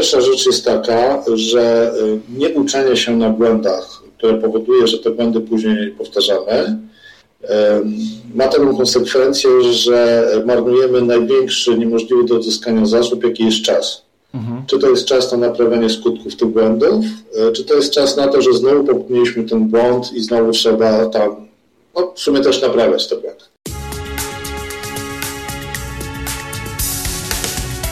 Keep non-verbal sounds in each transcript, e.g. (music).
pierwsza rzecz jest taka, że nie uczenie się na błędach, które powoduje, że te błędy później powtarzamy, ma taką konsekwencję, że marnujemy największy, niemożliwy do odzyskania zasób, jaki jest czas. Mhm. Czy to jest czas na naprawienie skutków tych błędów, e, czy to jest czas na to, że znowu popełniliśmy ten błąd i znowu trzeba tam, no w sumie też naprawiać te błędy.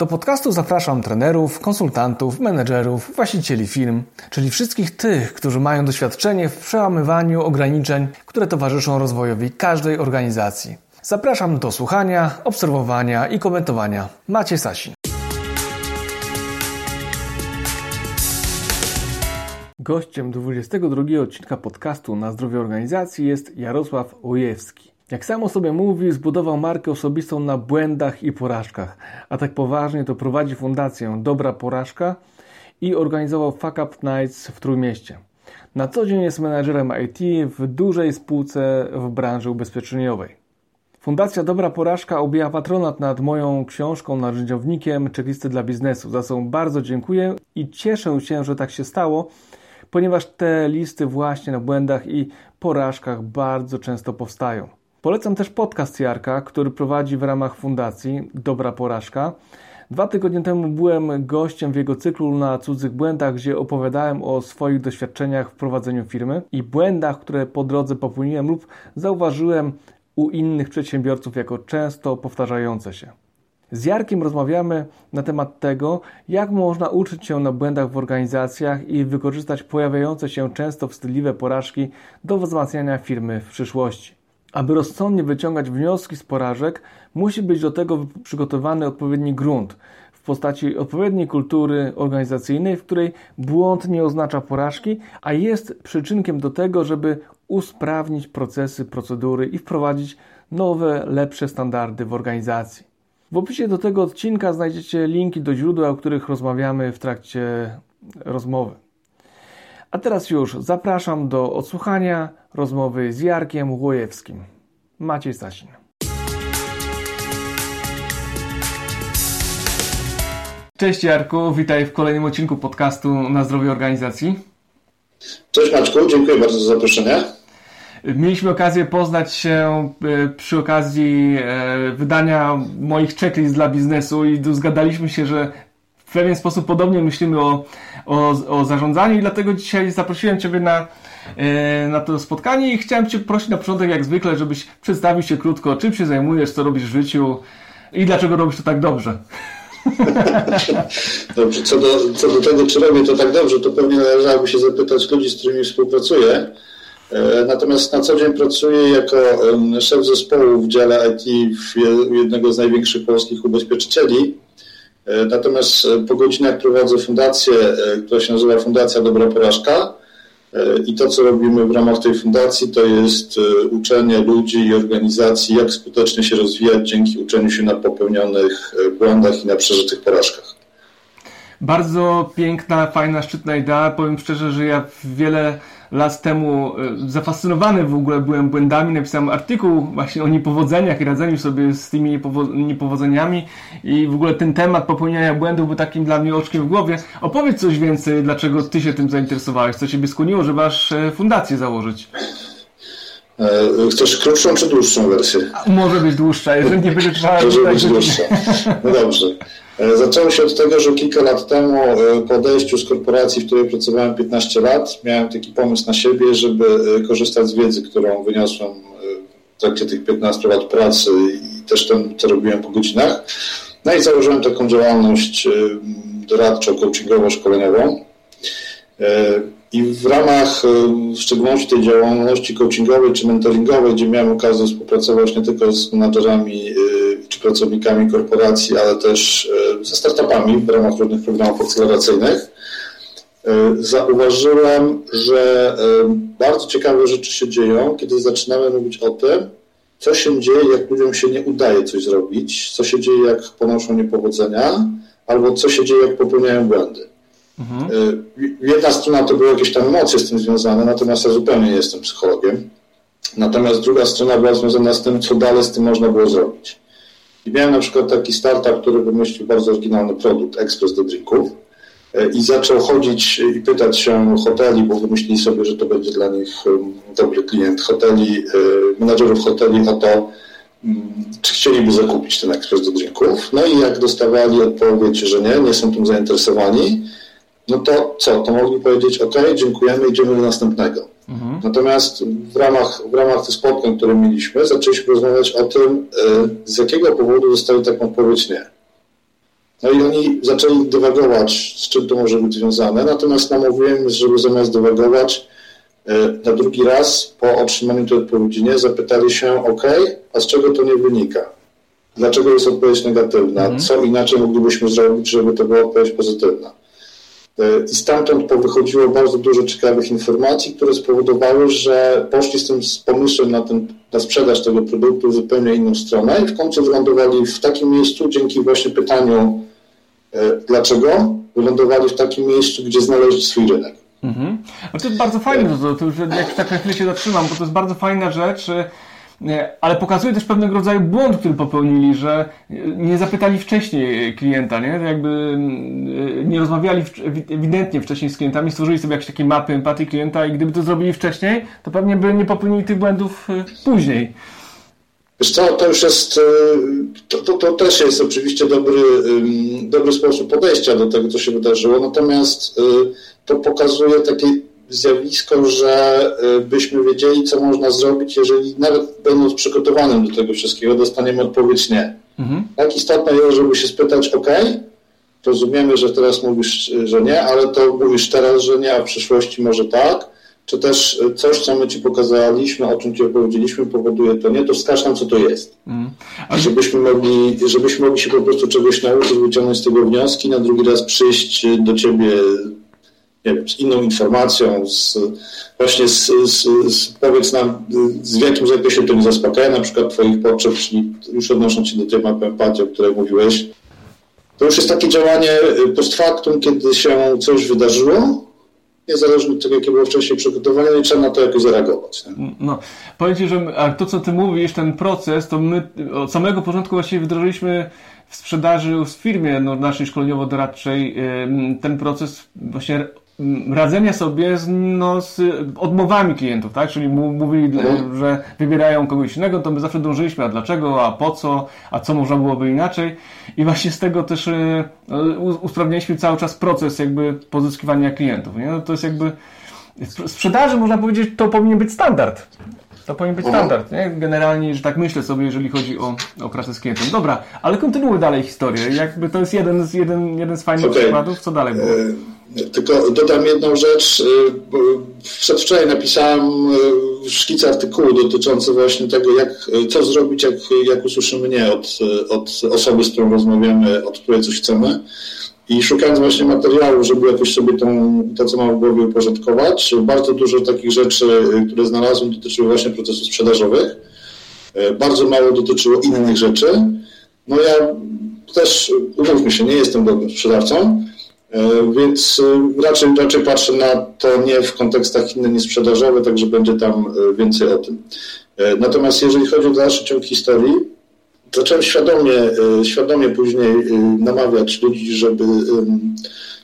Do podcastu zapraszam trenerów, konsultantów, menedżerów, właścicieli firm, czyli wszystkich tych, którzy mają doświadczenie w przełamywaniu ograniczeń, które towarzyszą rozwojowi każdej organizacji. Zapraszam do słuchania, obserwowania i komentowania. Macie Sasin. Gościem 22 odcinka podcastu na zdrowie organizacji jest Jarosław Łojewski. Jak sam o sobie mówi, zbudował markę osobistą na błędach i porażkach, a tak poważnie to prowadzi fundację Dobra Porażka i organizował Fuck Up Nights w Trójmieście. Na co dzień jest menadżerem IT w dużej spółce w branży ubezpieczeniowej. Fundacja Dobra Porażka obija patronat nad moją książką, narzędziownikiem Checklisty dla biznesu, za co bardzo dziękuję i cieszę się, że tak się stało, ponieważ te listy właśnie na błędach i porażkach bardzo często powstają. Polecam też podcast Jarka, który prowadzi w ramach fundacji Dobra Porażka. Dwa tygodnie temu byłem gościem w jego cyklu na cudzych błędach, gdzie opowiadałem o swoich doświadczeniach w prowadzeniu firmy i błędach, które po drodze popełniłem lub zauważyłem u innych przedsiębiorców jako często powtarzające się. Z Jarkiem rozmawiamy na temat tego, jak można uczyć się na błędach w organizacjach i wykorzystać pojawiające się często wstydliwe porażki do wzmacniania firmy w przyszłości. Aby rozsądnie wyciągać wnioski z porażek, musi być do tego przygotowany odpowiedni grunt w postaci odpowiedniej kultury organizacyjnej, w której błąd nie oznacza porażki, a jest przyczynkiem do tego, żeby usprawnić procesy, procedury i wprowadzić nowe, lepsze standardy w organizacji. W opisie do tego odcinka znajdziecie linki do źródeł, o których rozmawiamy w trakcie rozmowy. A teraz już zapraszam do odsłuchania rozmowy z Jarkiem Łojewskim. Maciej Sasin. Cześć Jarku, witaj w kolejnym odcinku podcastu na zdrowie organizacji. Cześć Maćku, dziękuję bardzo za zaproszenie. Mieliśmy okazję poznać się e, przy okazji e, wydania moich checklist dla biznesu i zgadaliśmy się, że w pewien sposób podobnie myślimy o, o, o zarządzaniu i dlatego dzisiaj zaprosiłem Ciebie na, e, na to spotkanie i chciałem Cię prosić na początek jak zwykle, żebyś przedstawił się krótko, czym się zajmujesz, co robisz w życiu i dlaczego robisz to tak dobrze. (laughs) Dobrze, co do, co do tego, czy robię to tak dobrze, to pewnie należałoby się zapytać ludzi, z którymi współpracuję. E, natomiast na co dzień pracuję jako szef zespołu w dziale IT w jednego z największych polskich ubezpieczycieli. E, natomiast e, po godzinach prowadzę fundację, która się nazywa Fundacja Dobra Porażka. I to, co robimy w ramach tej fundacji, to jest uczenie ludzi i organizacji, jak skutecznie się rozwijać dzięki uczeniu się na popełnionych błędach i na przeżytych porażkach. Bardzo piękna, fajna, szczytna idea. Powiem szczerze, że ja wiele lat temu e, zafascynowany w ogóle byłem błędami, napisałem artykuł właśnie o niepowodzeniach i radzeniu sobie z tymi niepowo niepowodzeniami i w ogóle ten temat popełniania błędów był takim dla mnie oczkiem w głowie. Opowiedz coś więcej, dlaczego Ty się tym zainteresowałeś, co Ciebie skłoniło, żeby aż e, fundację założyć. E, chcesz krótszą czy dłuższą wersję? Może być dłuższa, jeżeli nie (laughs) będzie trzeba... Może być dłuższa. No dobrze. E, zaczęło się od tego, że kilka lat temu e, po odejściu z korporacji, w której pracowałem 15 lat, miałem taki pomysł na siebie, żeby korzystać z wiedzy, którą wyniosłem w trakcie tych 15 lat pracy i też tym, co robiłem po godzinach. No i założyłem taką działalność doradczą, coachingowo-szkoleniową. I w ramach w szczególności tej działalności coachingowej czy mentoringowej, gdzie miałem okazję współpracować nie tylko z menadżerami pracownikami korporacji, ale też ze startupami w ramach różnych programów akceleracyjnych, zauważyłem, że bardzo ciekawe rzeczy się dzieją, kiedy zaczynamy mówić o tym, co się dzieje, jak ludziom się nie udaje coś zrobić, co się dzieje, jak ponoszą niepowodzenia, albo co się dzieje, jak popełniają błędy. Mhm. Jedna strona to były jakieś tam emocje z tym związane, natomiast ja zupełnie nie jestem psychologiem. Natomiast druga strona była związana z tym, co dalej z tym można było zrobić. I miałem na przykład taki startup, który wymyślił bardzo oryginalny produkt, ekspres do drinków e, i zaczął chodzić i pytać się hoteli, bo wymyślili sobie, że to będzie dla nich dobry klient hoteli, e, menadżerów hoteli o to, czy chcieliby zakupić ten ekspres do drinków. No i jak dostawali odpowiedź, że nie, nie są tym zainteresowani, no to co? To mogli powiedzieć, ok, dziękujemy, idziemy do następnego. Mhm. Natomiast w ramach, w ramach tych spotkań, które mieliśmy, zaczęliśmy rozmawiać o tym, e, z jakiego powodu dostali taką odpowiedź nie. No i oni zaczęli dywagować, z czym to może być związane, natomiast namówiłem, żeby zamiast dywagować, e, na drugi raz po otrzymaniu tej odpowiedzi nie, zapytali się, ok, a z czego to nie wynika? Dlaczego jest odpowiedź negatywna? Mhm. Co inaczej moglibyśmy zrobić, żeby to była odpowiedź pozytywna? E, I stamtąd powychodziło bardzo dużo ciekawych informacji, które spowodowały, że poszli z tym pomysłem na, ten, na sprzedaż tego produktu w zupełnie inną stronę i w końcu wylądowali w takim miejscu dzięki właśnie pytaniu e, dlaczego, wylądowali w takim miejscu, gdzie znaleźli swój rynek. Mhm. No to jest bardzo fajne, to, to, że jak tak na chwilę się zatrzymam, bo to jest bardzo fajna rzecz, ale pokazuje też pewnego rodzaju błąd, który popełnili, że nie zapytali wcześniej klienta, nie? Jakby mm, nie rozmawiali ewidentnie wcześniej z klientami, stworzyli sobie jakieś takie mapy empatii klienta i gdyby to zrobili wcześniej, to pewnie by nie popełnili tych błędów później. Wiesz co, to już jest, to, to, to, też jest oczywiście dobry, dobry sposób podejścia do tego, co się wydarzyło, natomiast to pokazuje takie zjawisko, że y, byśmy wiedzieli, co można zrobić, jeżeli nawet będąc przygotowanym do tego wszystkiego, dostaniemy odpowiedź nie. Mhm. Tak istotne jest, żeby się spytać, ok, rozumiemy, że teraz mówisz, że nie, ale to mówisz teraz, że nie, a w przyszłości może tak, czy też coś, co my Ci pokazaliśmy, o czym Ci opowiedzieliśmy, powoduje to nie, to wskaż nam, co to jest. Mm. Żebyśmy, mogli, żebyśmy mogli się po prostu czegoś nauczyć, wyciągnąć z tego wnioski, na drugi raz przyjść do Ciebie z inną informacją, z, właśnie z, z, z, powiedz nam, z w jakim zakresie to nie zaspokaja na przykład Twoich potrzeb, czyli już odnosząc się do tej mapy empatii, o której mówiłeś. To już jest takie działanie post factum, kiedy się coś wydarzyło, niezależnie od tego, jakie było wcześniej przygotowanie, i trzeba na to jakoś zareagować. Nie? No, powiem Ci, że to, co Ty mówisz, ten proces, to my od samego początku właściwie wdrożyliśmy w sprzedaży w firmie no, naszej szkoleniowo-doradczej ten proces właśnie radzenia sobie z, no, z odmowami klientów, tak? Czyli mówili, mhm. że wybierają kogoś innego, to my zawsze dążyliśmy, a dlaczego, a po co, a co można byłoby inaczej. I właśnie z tego też e, usprawnialiśmy cały czas proces jakby pozyskiwania klientów. Nie? No, to jest jakby sprzedaży, można powiedzieć, to powinien być standard. To powinien być mhm. standard, nie? Generalnie, że tak myślę sobie, jeżeli chodzi o, o pracę z klientem. Dobra, ale kontynuuj dalej historię. Jakby to jest jeden z, jeden, jeden z fajnych okay. przykładów. Co dalej było? E, tylko dodam jedną rzecz. E, przedwczoraj napisałem e, szkic artykułu dotyczący właśnie tego, jak, co zrobić, jak, jak usłyszymy nie od, od osoby, z którą rozmawiamy, od której coś chcemy. I szukając właśnie materiału, żeby jakoś sobie tą, to, co mam w głowie, uporządkować, bardzo dużo takich rzeczy, które znalazłem, dotyczyły właśnie procesów sprzedażowych. E, bardzo mało dotyczyło innych rzeczy. No ja też, umówmy się, nie jestem dobrym sprzedawcą, e, więc raczej, raczej patrzę na to nie w kontekstach innych niż sprzedażowych, także będzie tam więcej o tym. Natomiast jeżeli chodzi o dalszy ciąg historii, zacząłem świadomie, e, świadomie później e, namawiać ludzi, żeby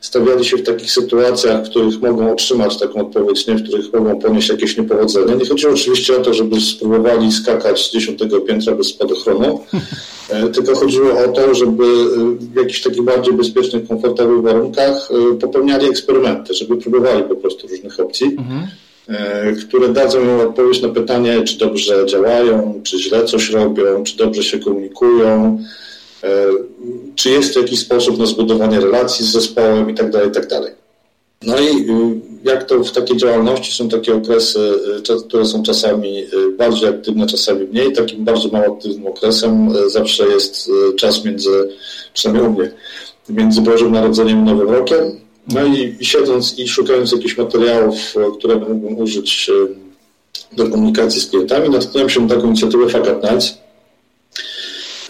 stawiali się w takich sytuacjach, w których mogą otrzymać taką odpowiedź, nie, w których mogą ponieść jakieś niepowodzenie. Nie chodziło oczywiście o to, żeby spróbowali skakać z dziesiątego piętra bez spadochronu, e, tylko chodziło o to, żeby w jakichś takich bardziej bezpiecznych, komfortowych warunkach popełniali eksperymenty, żeby próbowali po prostu różnych opcji. Mhm. E, które dadzą im odpowiedź na pytanie, czy dobrze działają, czy źle coś robią, czy dobrze się komunikują, e, czy jest to jakiś sposób na zbudowanie relacji z zespołem itd. Tak itd. Tak No i jak to w takiej działalności są takie okresy, które są czasami bardziej aktywne, czasami mniej. Takim bardzo mało aktywnym okresem zawsze jest czas między, przynajmniej u mnie, między Bożym Narodzeniem i Nowym Rokiem. No i siedząc i szukając jakichś materiałów, które mógłbym użyć do komunikacji z klientami, natknąłem się na taką inicjatywę Fakat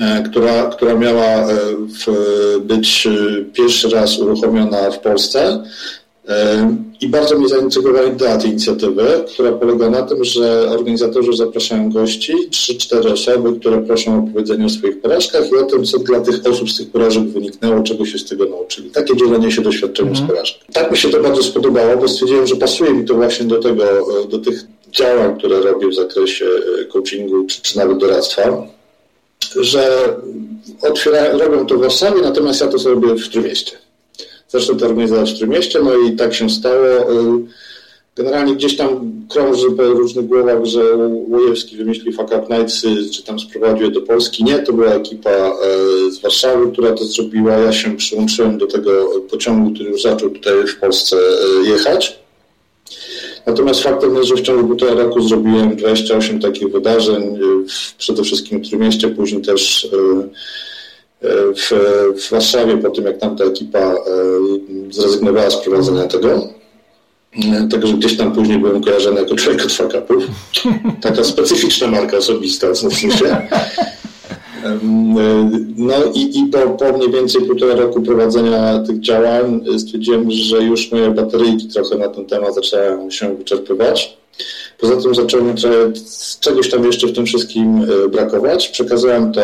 e, która, która miała e, być e, pierwszy raz uruchomiona w Polsce. I bardzo mnie zaintrygowała idea tej inicjatywy, która polega na tym, że organizatorzy zapraszają gości, 3-4 osoby, które proszą o powiedzenie o swoich porażkach i o tym, co dla tych osób z tych porażek wyniknęło, czego się z tego nauczyli. Takie dzielenie się doświadczeniem mm. z mhm. porażek. Tak mi się to bardzo spodobało, bo stwierdziłem, że pasuje mi to właśnie do tego, do tych działań, które robię w zakresie e, coachingu czy, czy nawet doradztwa, że otwiera, robią to w Warszawie, natomiast ja to zrobię w Trójmieście. Zresztą to organizować w Trójmieście, no i tak się stało. E, generalnie gdzieś tam krąży po różnych głowach, że Łojewski wymyślił Fuck Up Nights, czy tam sprowadził je do Polski. Nie, to była ekipa e, z Warszawy, która to zrobiła. Ja się przyłączyłem do tego pociągu, który już zaczął tutaj w Polsce jechać. Natomiast faktem jest, że w ciągu półtora roku zrobiłem 28 takich wydarzeń, przede wszystkim w Trójmieście, później też w, w Warszawie, po tym jak tamta ekipa e, zrezygnowała z prowadzenia tego. Także gdzieś tam później byłem kojarzony jako człowiek od fakapów. Taka specyficzna marka osobista w sensie. No i, i po, po mniej więcej półtora roku prowadzenia tych działań stwierdziłem, że już moje bateryjki trochę na ten temat zaczęły się wyczerpywać. Poza tym zacząłem czegoś tam jeszcze w tym wszystkim e, brakować. Przekazałem to,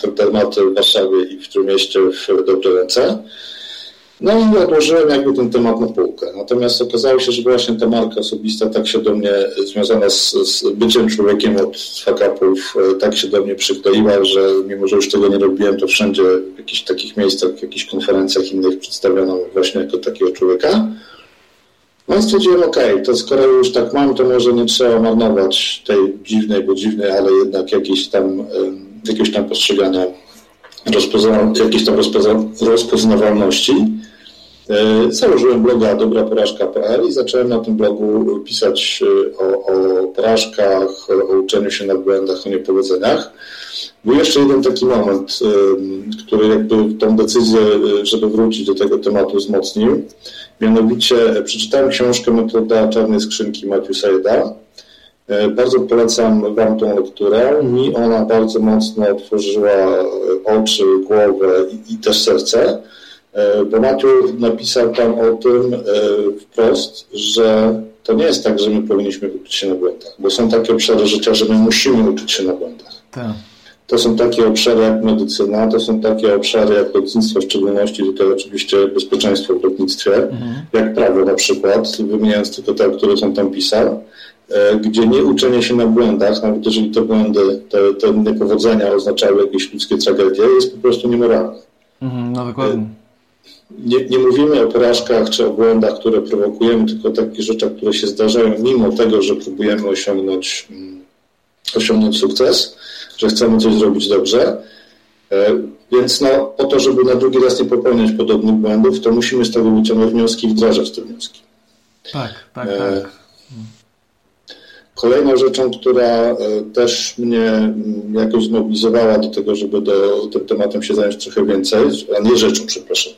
ten temat w Warszawie i w tym mieście w dobre ręce. No i odłożyłem jakby ten temat na półkę. Natomiast okazało się, że właśnie ta marka osobista tak się do mnie, związana z, z byciem człowiekiem od fakapów, e, tak się do mnie przykleiła, że mimo, że już tego nie robiłem, to wszędzie w jakichś takich miejscach, w jakichś konferencjach innych przedstawiono właśnie jako takiego człowieka. No i stwierdziłem, ok, to skoro już tak mam, to może nie trzeba marnować tej dziwnej, bo dziwnej, ale jednak jakiejś tam, jakiegoś tam postrzegania, rozpozna, jakiejś tam rozpoznawalności. E, założyłem bloga dobraporażka.pl i zacząłem na tym blogu pisać e, o, o porażkach, o uczeniu się na błędach, o niepowodzeniach. Był jeszcze jeden taki moment, e, który jakby tą decyzję, żeby wrócić do tego tematu wzmocnił. Mianowicie przeczytałem książkę Metoda Czarnej Skrzynki Matthew Saida. Bardzo polecam Wam tą lekturę. Mi ona bardzo mocno otworzyła oczy, głowę i, i też serce E, bo Maciu napisał tam o tym e, wprost, że to nie jest tak, że my powinniśmy uczyć się na błędach, bo są takie obszary życia, że my musimy uczyć się na błędach. Tak. To są takie obszary jak medycyna, to są takie obszary jak lotnictwo w szczególności, tutaj oczywiście bezpieczeństwo w lotnictwie, mhm. jak prawo na przykład, wymieniając tylko te, które są tam pisał, e, gdzie nie uczenie się na błędach, nawet jeżeli te błędy, te, te niepowodzenia oznaczały jakieś ludzkie tragedie, jest po prostu niemoralne. Mhm, no dokładnie nie, nie, mówimy o porażkach czy o błędach, które prowokujemy, tylko o takich rzeczach, które się zdarzają, mimo tego, że próbujemy osiągnąć, mm, osiągnąć sukces, że chcemy coś zrobić dobrze. E, więc no, po to, żeby na drugi raz nie popełniać podobnych błędów, to musimy z tego wyciągnąć wnioski i wdrażać te wnioski. Tak, tak, e, tak. Kolejną rzeczą, która e, też mnie jakoś zmobilizowała do tego, żeby do, tym tematem się zająć trochę więcej, a nie rzeczą, przepraszam,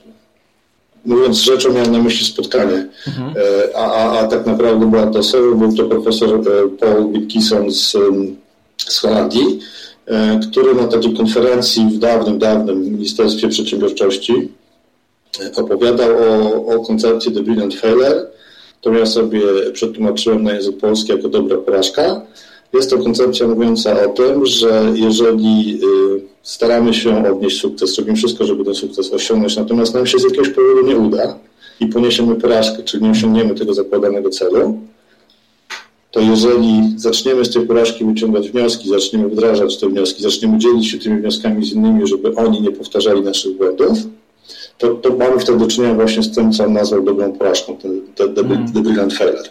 mówiąc rzeczą, miałem na myśli spotkanie, mhm. E, a, a, a, tak naprawdę była to osoba, był to profesor e, Paul Wilkinson z, z Holandii, który na takiej konferencji w dawnym, dawnym Ministerstwie Przedsiębiorczości opowiadał o, o koncepcji The Brilliant Failure. To ja sobie przetłumaczyłem na język polski jako dobra porażka. Jest to koncepcja mówiąca o tym, że jeżeli staramy się odnieść sukces, robimy wszystko, żeby ten sukces osiągnąć, natomiast nam się z jakiegoś powodu nie uda i poniesiemy porażkę, czyli nie osiągniemy tego zakładanego celu, to jeżeli zaczniemy z tej porażki wyciągać wnioski, zaczniemy wdrażać te wnioski, zaczniemy dzielić się tymi wnioskami z innymi, żeby oni nie powtarzali naszych błędów, to, to mamy wtedy do czynienia właśnie z tym, co on nazwał dobrą porażką, ten, ten, mm. the brilliant failure.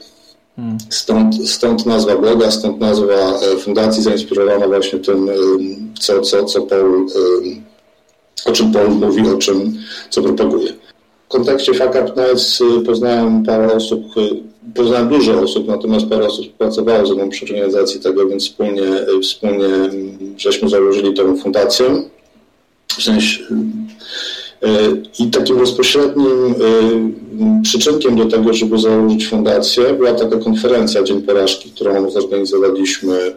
Stąd, stąd nazwa bloga, stąd nazwa e, fundacji zainspirowana właśnie tym, e, co, co, co Paul, e, o czym Paul mówi, o czym, co propaguje. kontekście Fuck Up Nights poznałem parę osób, poznałem dużo osób, natomiast parę osób pracowało ze mną przy organizacji tego, więc wspólnie, wspólnie żeśmy założyli tę fundację. W sensie, i takim bezpośrednim przyczynkiem do tego, żeby założyć fundację, była taka konferencja Dzień Porażki, którą zorganizowaliśmy.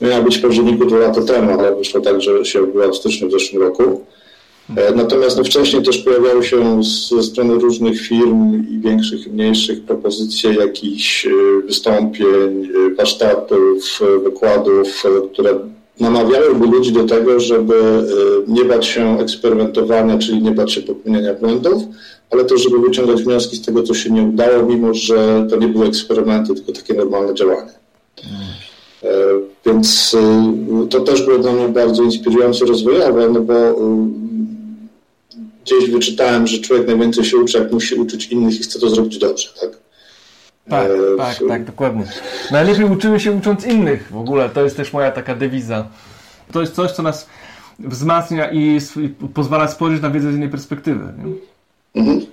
Miała być w październiku dwa lata temu, ale wyszło tak, że się odbyła w styczniu w zeszłym roku. Natomiast no, wcześniej też pojawiały się ze strony różnych firm i większych i mniejszych propozycje jakichś wystąpień, warsztatów, wykładów, które namawiałyby ludzi do tego, żeby nie bać się eksperymentowania, czyli nie bać się popełniania błędów, ale też, żeby wyciągać wnioski z tego, co się nie udało, mimo że to nie były eksperymenty, tylko takie normalne działania. Więc to też było dla mnie bardzo inspirujące, rozwojowe, no bo gdzieś wyczytałem, że człowiek najwięcej się uczy, jak musi uczyć innych i chce to zrobić dobrze, tak? Tak, e, tak, w... tak, dokładnie. Najlepiej uczymy się ucząc innych w ogóle. To jest też moja taka dewiza. To jest coś, co nas wzmacnia i pozwala spojrzeć na wiedzę z innej perspektywy. Nie? Mhm.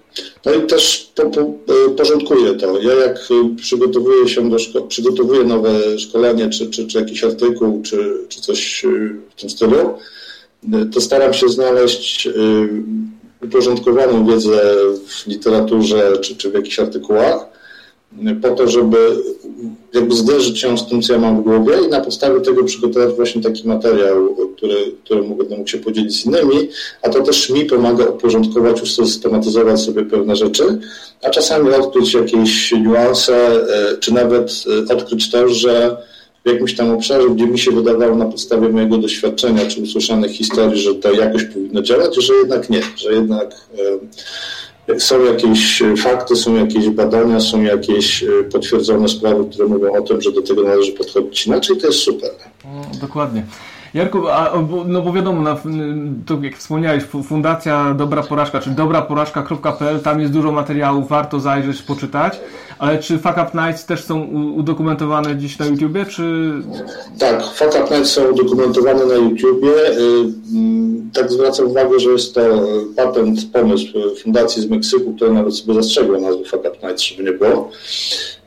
No i też po, po, e, porządkuję to. Ja jak przygotowuję się do szko- przygotowuję nowe szkolenie, czy, czy, czy jakiś artykuł, czy, czy coś e, w tym stylu, to staram się znaleźć uporządkowaną wiedzę w literaturze, czy, czy w jakichś artykułach, po to, żeby jakby zderzyć się z tym, co ja mam w głowie i na podstawie tego przygotować właśnie taki materiał, który, którym będę mógł się podzielić z innymi, a to też mi pomaga uporządkować, usystematyzować sobie pewne rzeczy, a czasami odkryć jakieś niuanse, e, czy nawet e, odkryć to, że w jakimś tam obszarze, gdzie mi się wydawało na podstawie mojego doświadczenia czy usłyszanych historii, że to jakoś powinno działać, że jednak nie, że jednak e, są jakieś fakty, są jakieś badania, są jakieś potwierdzone sprawy, które mówią o tym, że do tego należy podchodzić inaczej, to jest super. Dokładnie. Jarku, a, no bo wiadomo, na, to jak wspomniałeś, Fundacja Dobra Porażka, czy dobraporażka.pl, tam jest dużo materiałów, warto zajrzeć, poczytać, ale czy Fuck Up Nights też są udokumentowane dziś na YouTubie, czy... Tak, Fuck Up Nights są udokumentowane na YouTubie. Y, mm, tak zwracam uwagę, że jest to patent, pomysł Fundacji z Meksyku, która nawet sobie zastrzegła nazwę Fuck Up Nights, żeby nie było.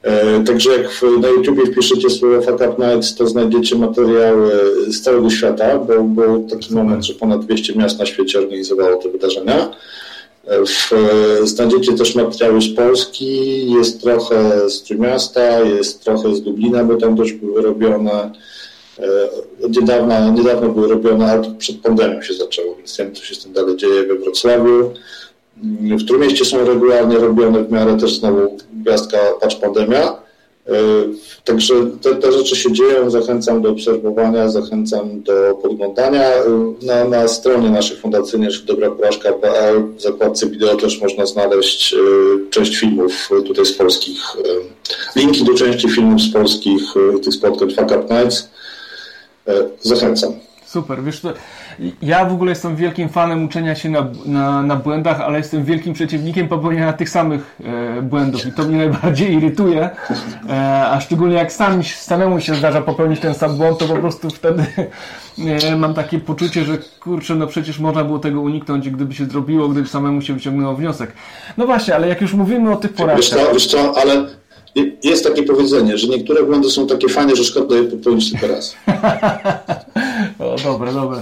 E, także jak na YouTubie wpiszecie słowo Fuck Up Nights, to znajdziecie materiały z całego świata, bo był taki moment, że ponad 200 miast na świecie organizowało te wydarzenia. E, w, znajdziecie też materiały z Polski, jest trochę z Trójmiasta, jest trochę z Dublina, bo tam też były robione. E, niedawno, niedawno były robione, ale przed pandemią się zaczęło, więc nie wiem, co się z tym dalej dzieje we Wrocławiu. W Trójmieście są regularnie robione w miarę też znowu gwiazdka patrz pandemia. E, także te, te, rzeczy się dzieją, zachęcam do obserwowania, zachęcam do podglądania. E, na, na stronie naszej fundacyjnej, dobraporażka.pl w zakładce wideo też można znaleźć e, część filmów tutaj z polskich, linki do części filmów z polskich tych spotkań Fuck Up Nights. Zachęcam. Super, wiesz, to ja w ogóle jestem wielkim fanem uczenia się na, na, na błędach, ale jestem wielkim przeciwnikiem popełniania tych samych e, błędów i to mnie najbardziej irytuje, e, a szczególnie jak sam, samemu się zdarza popełnić ten sam błąd, to po prostu wtedy e, mam takie poczucie, że kurczę, no przecież można było tego uniknąć, gdyby się zrobiło, gdyby samemu się wyciągnęło wniosek. No właśnie, ale jak już mówimy o tych porażkach... Wiesz co, wiesz co ale jest takie powiedzenie, że niektóre błędy są takie fajne, że szkoda je popełnić tylko raz. (laughs) o, dobre, dobre.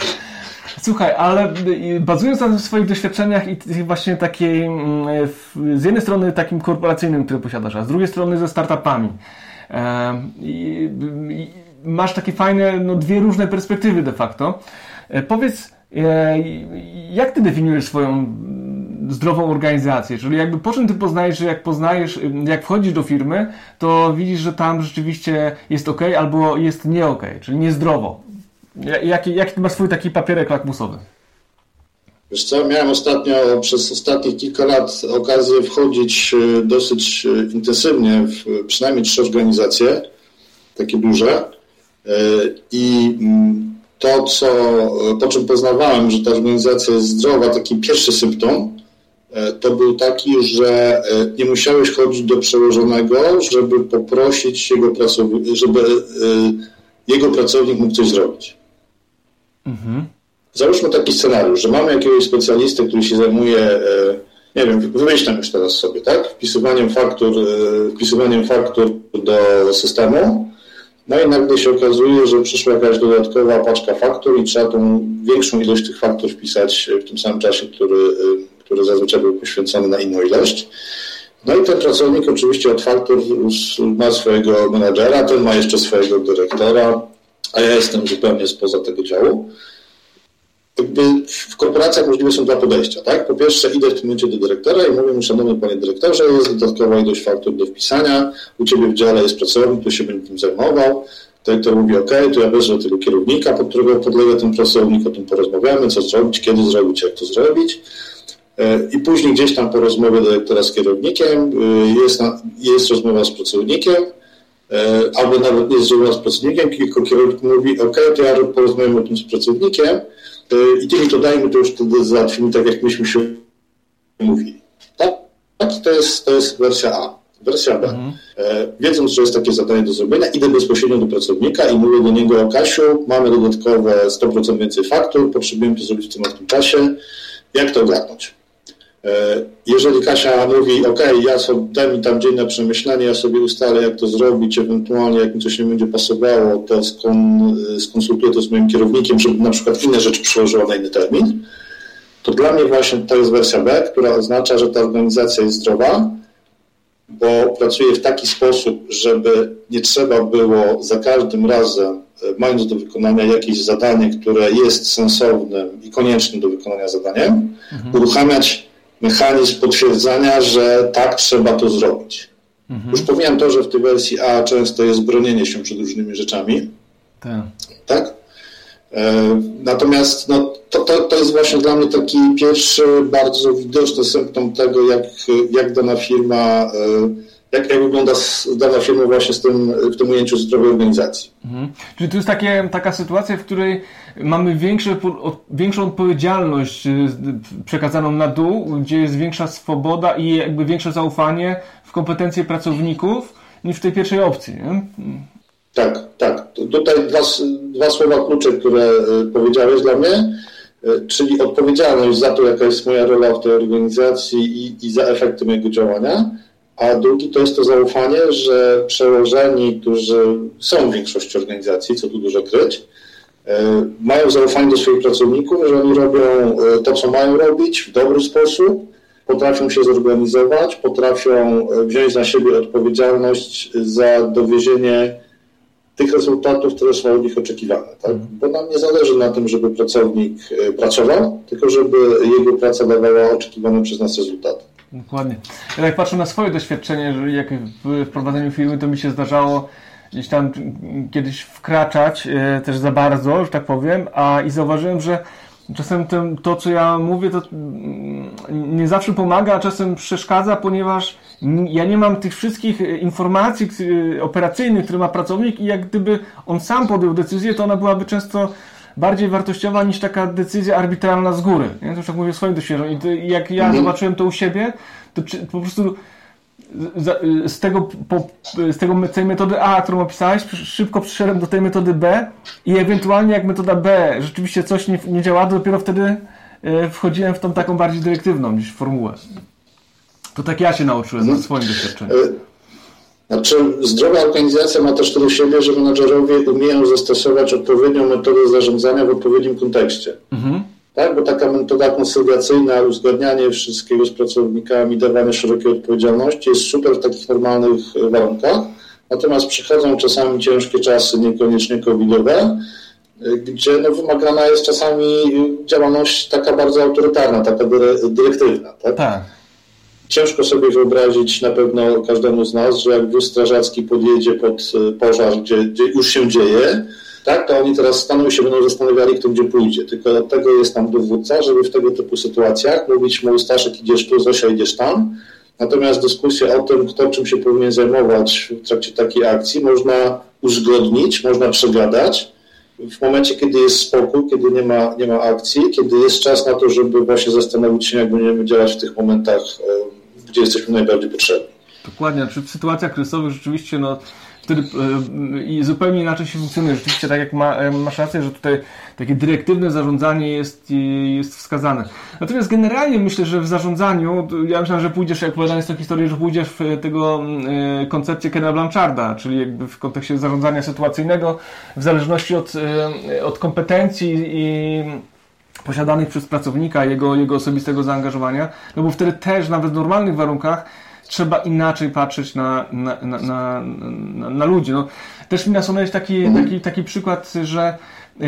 Słuchaj, ale y, bazując na swoich doświadczeniach i właśnie takiej, mm, z jednej strony takim korporacyjnym, który posiadasz, a z drugiej strony ze startupami, masz takie fajne, no dwie różne perspektywy de facto. E, powiedz, e, jak ty definiujesz swoją zdrową organizację? Czyli jakby po czym ty poznajesz, że jak poznajesz, jak wchodzisz do firmy, to widzisz, że tam rzeczywiście jest ok albo jest nie ok, czyli niezdrowo. Jaki, jaki ma swój taki papierek lakmusowy? Wiesz co, miałem ostatnio, przez ostatnich kilka lat okazję wchodzić e, dosyć e, intensywnie w przynajmniej trzy organizacje, takie duże. E, I mm, to, co, po czym poznawałem, że ta organizacja jest zdrowa, taki pierwszy symptom, to był taki, że nie musiałeś chodzić do przełożonego, żeby poprosić jego pracownika, żeby jego pracownik mógł coś zrobić. Mhm. Załóżmy taki scenariusz, że mamy jakiegoś specjalistę, który się zajmuje e, nie wiem, wymyślam już teraz sobie, tak? Wpisywaniem faktur, e, wpisywaniem faktur do systemu. No i nagle się okazuje, że przyszła jakaś dodatkowa paczka faktur i trzeba tą większą ilość tych faktur wpisać w tym samym czasie, który, e, który zazwyczaj był poświęcony na inną ilość. No i ten pracownik oczywiście od faktur ma swojego menadżera, ten ma jeszcze swojego dyrektora, a ja jestem zupełnie spoza tego działu w korporacjach możliwe są dwa podejścia, tak? Po pierwsze idę w tym momencie do dyrektora i mówię mu, szanowny panie dyrektorze, jest dodatkowa ilość faktur do wpisania, u ciebie w dziale jest pracownik, który się będzie tym zajmował. Dyrektor mówi, ok, to ja wezmę tego kierownika, pod którego podlega ten pracownik, o tym porozmawiamy, co zrobić, kiedy zrobić, jak to zrobić. E, I później gdzieś tam po rozmowie dyrektora z kierownikiem e, jest, jest rozmowa z pracownikiem, albo nawet nie rozmowa z pracownikiem, tylko kierownik mówi, ok, to ja porozmawiam o tym z pracownikiem, i tymi to dajmy, to już wtedy załatwimy tak, jak myśmy się mówili. Tak? tak? To, jest, to jest wersja A. Wersja B. Mhm. E, wiedząc, że jest takie zadanie do zrobienia, idę bezpośrednio do pracownika i mówię do niego, Kasiu, mamy dodatkowe 100% więcej faktur, potrzebujemy to zrobić w tym, w tym czasie. Jak to ogarnąć? E, jeżeli Kasia mówi, OK, ja sobie, daj mi tam dzień na przemyślenie, ja sobie ustalę, jak to zrobić, ewentualnie jak mi coś nie będzie pasowało, to skon, skonsultuję to z moim kierownikiem, żeby na przykład inne rzeczy przełożyła na inny termin, to dla mnie właśnie to jest wersja B, która oznacza, że ta organizacja jest zdrowa, bo pracuje w taki sposób, żeby nie trzeba było za każdym razem, e, mając do wykonania jakieś zadanie, które jest sensownym i koniecznym do wykonania zadaniem, mhm. uruchamiać mechanizm potwierdzania, że tak trzeba to zrobić. Mhm. Już powiem to, że w tej wersji A często jest bronienie się przed różnymi rzeczami. Tak. tak? E, natomiast no, to, to, to jest właśnie dla mnie taki pierwszy bardzo widoczny symptom tego, jak, jak dana firma, e, jak, jak wygląda dana firma właśnie z tym, w tym ujęciu zdrowej organizacji. Mhm. Czyli to jest takie, taka sytuacja, w której mamy większe, większą odpowiedzialność y, przekazaną na dół, gdzie jest większa swoboda i jakby większe zaufanie w kompetencje pracowników niż w tej pierwszej opcji. Nie? Tak, tak. Tutaj dwa, dwa słowa klucze, które y, powiedziałeś dla mnie, y, czyli odpowiedzialność za to, jaka jest moja rola w tej organizacji i, i za efekty mojego działania, a drugi to jest to zaufanie, że przełożeni, którzy są w większości organizacji, co tu dużo kryć, E, mają zaufanie do swoich pracowników, że oni robią e, to, co mają robić w dobry sposób, potrafią się zorganizować, potrafią e, wziąć na siebie odpowiedzialność za dowiezienie tych rezultatów, które są od nich oczekiwane. Tak? Mhm. Bo nam nie zależy na tym, żeby pracownik pracował, tylko żeby jego praca dawała oczekiwane przez nas rezultaty. Dokładnie. Ja jak patrzę na swoje doświadczenie, że jak w prowadzeniu firmy, to mi się zdarzało gdzieś tam kiedyś wkraczać e, też za bardzo, że tak powiem, a i zauważyłem, że czasem ten, to, co ja mówię, to mm, nie zawsze pomaga, a czasem przeszkadza, ponieważ ja nie mam tych wszystkich e, informacji operacyjnych, które ma pracownik i jak gdyby on sam podjął decyzję, to ona byłaby często bardziej wartościowa niż taka decyzja arbitralna z góry. Nie? To już tak mówię w swoim doświadczeniu. I jak ja mhm. zobaczyłem to u siebie, to po prostu z tego, po, z tego tej metody A, którą opisałeś, szybko przyszedłem do tej metody B i ewentualnie jak metoda B rzeczywiście coś nie, nie działa, to dopiero wtedy e, wchodziłem w tą taką bardziej dyrektywną niż formułę. To tak ja się nauczyłem na swoim doświadczeniu. E, znaczy, zdrowa organizacja ma też to do siebie, że menadżerowie umieją zastosować odpowiednią metodę zarządzania w odpowiednim kontekście. Mhm tak? bo taka metoda konsyliacyjna, uzgadnianie wszystkiego z pracownikami, dawanie szerokiej odpowiedzialności jest super w takich normalnych e, warunkach. Natomiast przychodzą czasami ciężkie czasy, niekoniecznie covidowe, e, gdzie no, wymagana jest czasami działalność taka bardzo autorytarna, taka dyrektywna. Tak? tak. Ciężko sobie wyobrazić na pewno każdemu z nas, że jak wóz strażacki podjedzie pod e, pożar, gdzie, gdzie już się dzieje, tak, to oni teraz staną i się będą zastanawiali, kto gdzie pójdzie. Tylko od tego jest tam dowódca, żeby w tego typu sytuacjach mówić mu, Staszek idziesz tu, Zosia idziesz tam. Natomiast dyskusję o tym, kto czym się powinien zajmować w trakcie takiej akcji, można uzgodnić, można przegadać. W momencie, kiedy jest spokój, kiedy nie ma, nie ma akcji, kiedy jest czas na to, żeby właśnie zastanowić się, jak będziemy działać w tych momentach, gdzie jesteśmy najbardziej potrzebni. Dokładnie, czy w sytuacjach kryzysowych rzeczywiście no, wtedy i zupełnie inaczej się funkcjonuje. Rzeczywiście, tak jak ma, masz rację, że tutaj takie dyrektywne zarządzanie jest, jest wskazane. Natomiast generalnie myślę, że w zarządzaniu, ja myślę, że pójdziesz, jak opowiadając tę historię, że pójdziesz w tego e, koncepcję Kena Blancharda, czyli jakby w kontekście zarządzania sytuacyjnego, w zależności od, e, od kompetencji i posiadanych przez pracownika, jego, jego osobistego zaangażowania, no bo wtedy też nawet w normalnych warunkach trzeba inaczej patrzeć na, na, na, na, na ludzi. No, też mi nasunąłeś taki, taki, taki przykład, że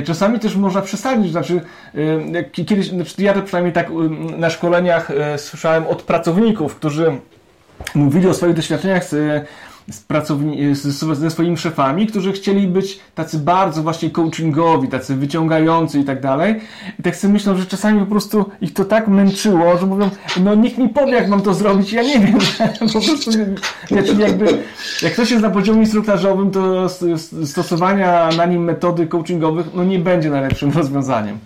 czasami też można przesadzić, znaczy y, kiedyś, znaczy ja to przynajmniej tak y, na szkoleniach y, słyszałem od pracowników, którzy mówili o swoich doświadczeniach z z pracowni- z, ze swoimi szefami, którzy chcieli być tacy bardzo właśnie coachingowi, tacy wyciągający i tak dalej. I tak sobie myślą, że czasami po prostu ich to tak męczyło, że mówią, no nikt mi powie, jak mam to zrobić, ja nie wiem. (laughs) po prostu, czyli jakby, jak ktoś jest na poziomie instruktażowym, to stosowania na nim metody coachingowych, no nie będzie najlepszym (laughs) rozwiązaniem.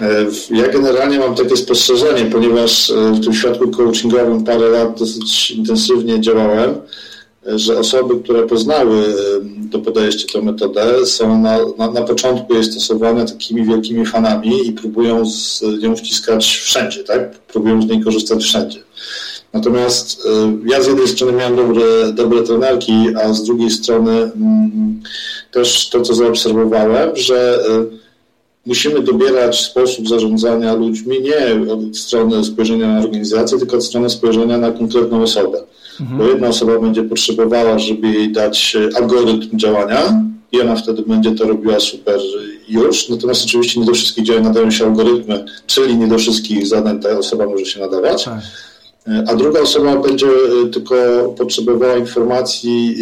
E, ja generalnie mam takie spostrzeżenie, ponieważ e, w tym świadku coachingowym parę lat dosyć intensywnie działałem że osoby, które poznały to podejście, tę metodę, są na, na, na początku jej stosowane takimi wielkimi fanami i próbują z nią wciskać wszędzie, tak? Próbują z niej korzystać wszędzie. Natomiast ja z jednej strony miałem dobre, dobre trenerki, a z drugiej strony mm, też to, co zaobserwowałem, że musimy dobierać sposób zarządzania ludźmi nie od strony spojrzenia na organizację, tylko od strony spojrzenia na konkretną osobę. Bo jedna osoba będzie potrzebowała, żeby jej dać e, algorytm działania i ona wtedy będzie to robiła super już. Natomiast oczywiście nie do wszystkich działań nadają się algorytmy, czyli nie do wszystkich zadań ta osoba może się nadawać. Tak. E, a druga osoba będzie e, tylko potrzebowała informacji,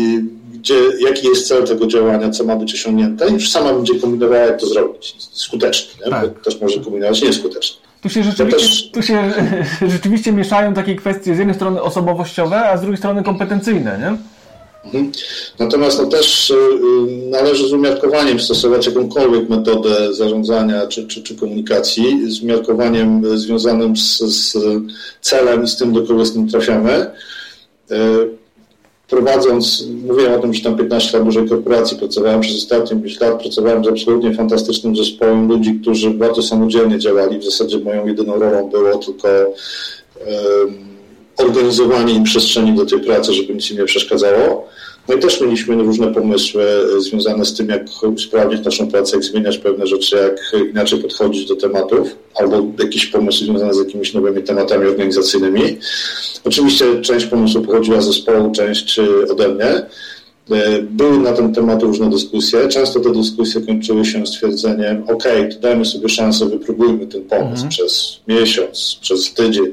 gdzie, jaki jest cel tego działania, co ma być osiągnięte i już sama będzie kombinowała, jak to zrobić skutecznie. Tak. Też może kombinować nieskutecznie. Tu się, rzeczywiście, też... tu się (laughs) rzeczywiście mieszają takie kwestie z jednej strony osobowościowe, a z drugiej strony kompetencyjne, nie? Mhm. Natomiast no, też y, y, należy z umiarkowaniem stosować jakąkolwiek metodę zarządzania czy, czy, czy komunikacji, z umiarkowaniem związanym z, z celem i z tym, do kogo z tym trafiamy. Prowadząc, mówiłem o tym, że tam 15 lat dużej korporacji pracowałem przez ostatnie 5 lat, pracowałem z absolutnie fantastycznym zespołem ludzi, którzy bardzo samodzielnie działali. W zasadzie moją jedyną rolą było tylko um, organizowanie im przestrzeni do tej pracy, żeby nic im nie przeszkadzało. No i też mieliśmy różne pomysły związane z tym, jak usprawnić naszą pracę, jak zmieniać pewne rzeczy, jak inaczej podchodzić do tematów, albo jakieś pomysły związane z jakimiś nowymi tematami organizacyjnymi. Oczywiście część pomysłów pochodziła z zespołu, część ode mnie. E, były na ten temat różne dyskusje. Często te dyskusje kończyły się stwierdzeniem, ok, to dajmy sobie szansę, wypróbujmy ten pomysł mhm. przez miesiąc, przez tydzień,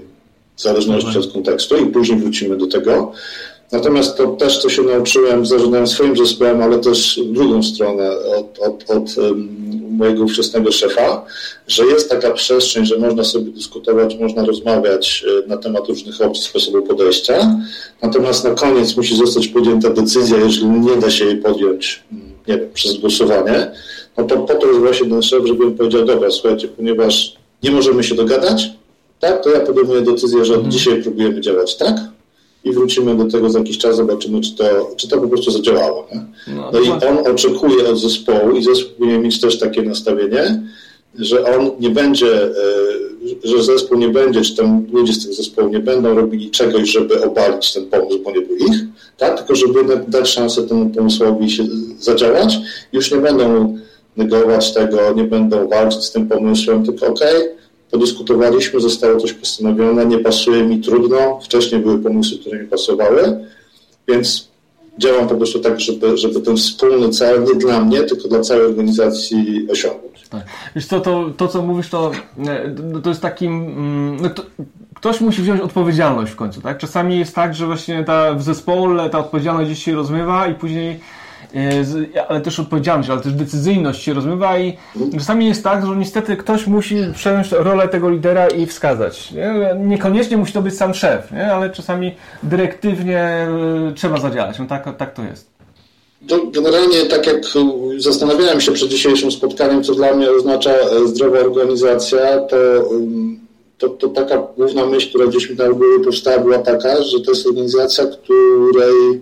w zależności mhm. od kontekstu i później wrócimy do tego. Natomiast to też, co się nauczyłem, zarządzając swoim zespołem, ale też drugą stronę od, od, od mojego ówczesnego szefa, że jest taka przestrzeń, że można sobie dyskutować, można rozmawiać e, na temat różnych opcji, sposobu podejścia. Natomiast na koniec musi zostać podjęta decyzja, jeżeli nie da się jej podjąć, nie wiem, przez głosowanie, no to po to jest właśnie ten szef, żebym powiedział, dobra, słuchajcie, ponieważ nie możemy się dogadać, tak, to ja podejmuję decyzję, że od mhm. dzisiaj próbujemy działać tak, i wrócimy do tego za jakiś czas, zobaczymy, czy to, czy to po prostu zadziałało. No, no i on oczekuje od zespołu i zespół powinien mieć też takie nastawienie, że on nie będzie, e, że zespół nie będzie, czy tam ludzie z tego zespołu nie będą robili czegoś, żeby obalić ten pomysł, bo nie był ich, tak? tylko żeby dać szansę temu pomysłowi się zadziałać. Już nie będą negować tego, nie będą walczyć z tym pomysłem, tylko okej, okay, podyskutowaliśmy, zostało coś postanowione, nie pasuje mi, trudno. Wcześniej były pomysły, które mi pasowały, więc działam po prostu tak, żeby, żeby ten wspólny cel nie dla mnie, tylko dla całej organizacji osiągnąć. Tak. Wiesz co, to, to co mówisz, to, to jest takim... Mm, no to, ktoś musi wziąć odpowiedzialność w końcu, tak? Czasami jest tak, że właśnie ta, w zespole ta odpowiedzialność gdzieś się rozmywa i później E, ale też odpowiedzialność, ale też decyzyjność się rozmywa i czasami jest tak, że niestety ktoś musi przejąć rolę tego lidera i wskazać. Nie? Niekoniecznie musi to być sam szef, nie? ale czasami dyrektywnie e, trzeba zadziałać. No tak, tak to jest. To generalnie, tak jak zastanawiałem się przed dzisiejszym spotkaniem, co dla mnie oznacza e, zdrowa organizacja, to to, to taka główna myśl, która gdzieś mi głowie powstała, była taka, że to jest organizacja, której,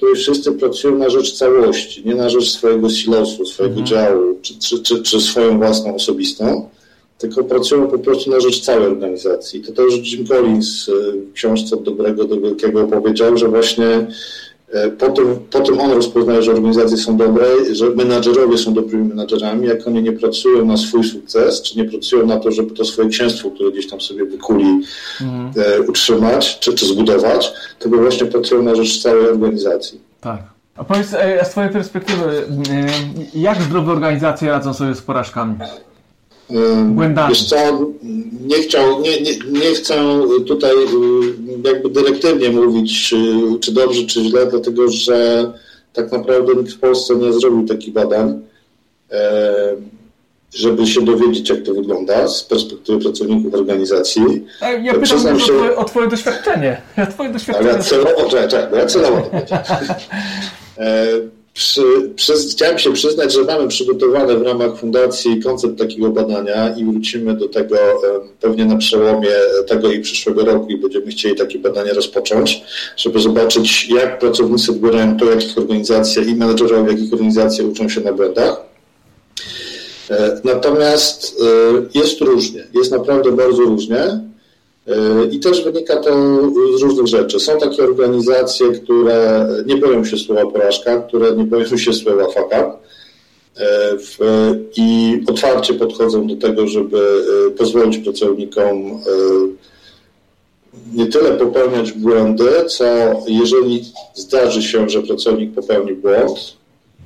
której wszyscy pracują na rzecz całości, nie na rzecz swojego silosu, swojego mhm. działu, czy, czy, czy, czy swoją własną osobistą, tylko pracują po prostu na rzecz całej organizacji. To też Jim Collins w książce Dobrego do Wielkiego powiedział, że właśnie potem, potem on rozpoznaje, że organizacje są dobre, że menadżerowie są dobrymi menadżerami, jak oni nie pracują na swój sukces, czy nie pracują na to, żeby to swoje księstwo, które gdzieś tam sobie wykuli, mhm. e, utrzymać, czy, czy zbudować, tylko właśnie pracują na rzecz całej organizacji. Tak. A powiedz, e, z Twojej perspektywy, e, jak zdrowe organizacje radzą sobie z porażkami? Błędami. Wiesz co, nie, chciał, nie, nie, nie chcę tutaj jakby dyrektywnie mówić, czy, czy dobrze, czy źle, dlatego że tak naprawdę nikt w Polsce nie zrobił takich badań, żeby się dowiedzieć, jak to wygląda z perspektywy pracowników organizacji. Ja pytam się, o, twoje, o Twoje doświadczenie. Ja Twoje doświadczenie. Ale ja celowo, czekaj, ja (laughs) celowo to (laughs) Przy, przez, chciałem się przyznać, że mamy przygotowany w ramach fundacji koncept takiego badania i wrócimy do tego pewnie na przełomie tego i przyszłego roku i będziemy chcieli takie badanie rozpocząć, żeby zobaczyć, jak pracownicy wybierają to, jakich organizacji i menedżerowie, jakich organizacji uczą się na błędach. E, natomiast e, jest różnie, jest naprawdę bardzo różnie. I też wynika to z różnych rzeczy. Są takie organizacje, które nie boją się słowa porażka, które nie boją się słowa fuck up i otwarcie podchodzą do tego, żeby e, pozwolić pracownikom e, nie tyle popełniać błędy, co jeżeli zdarzy się, że pracownik popełni błąd,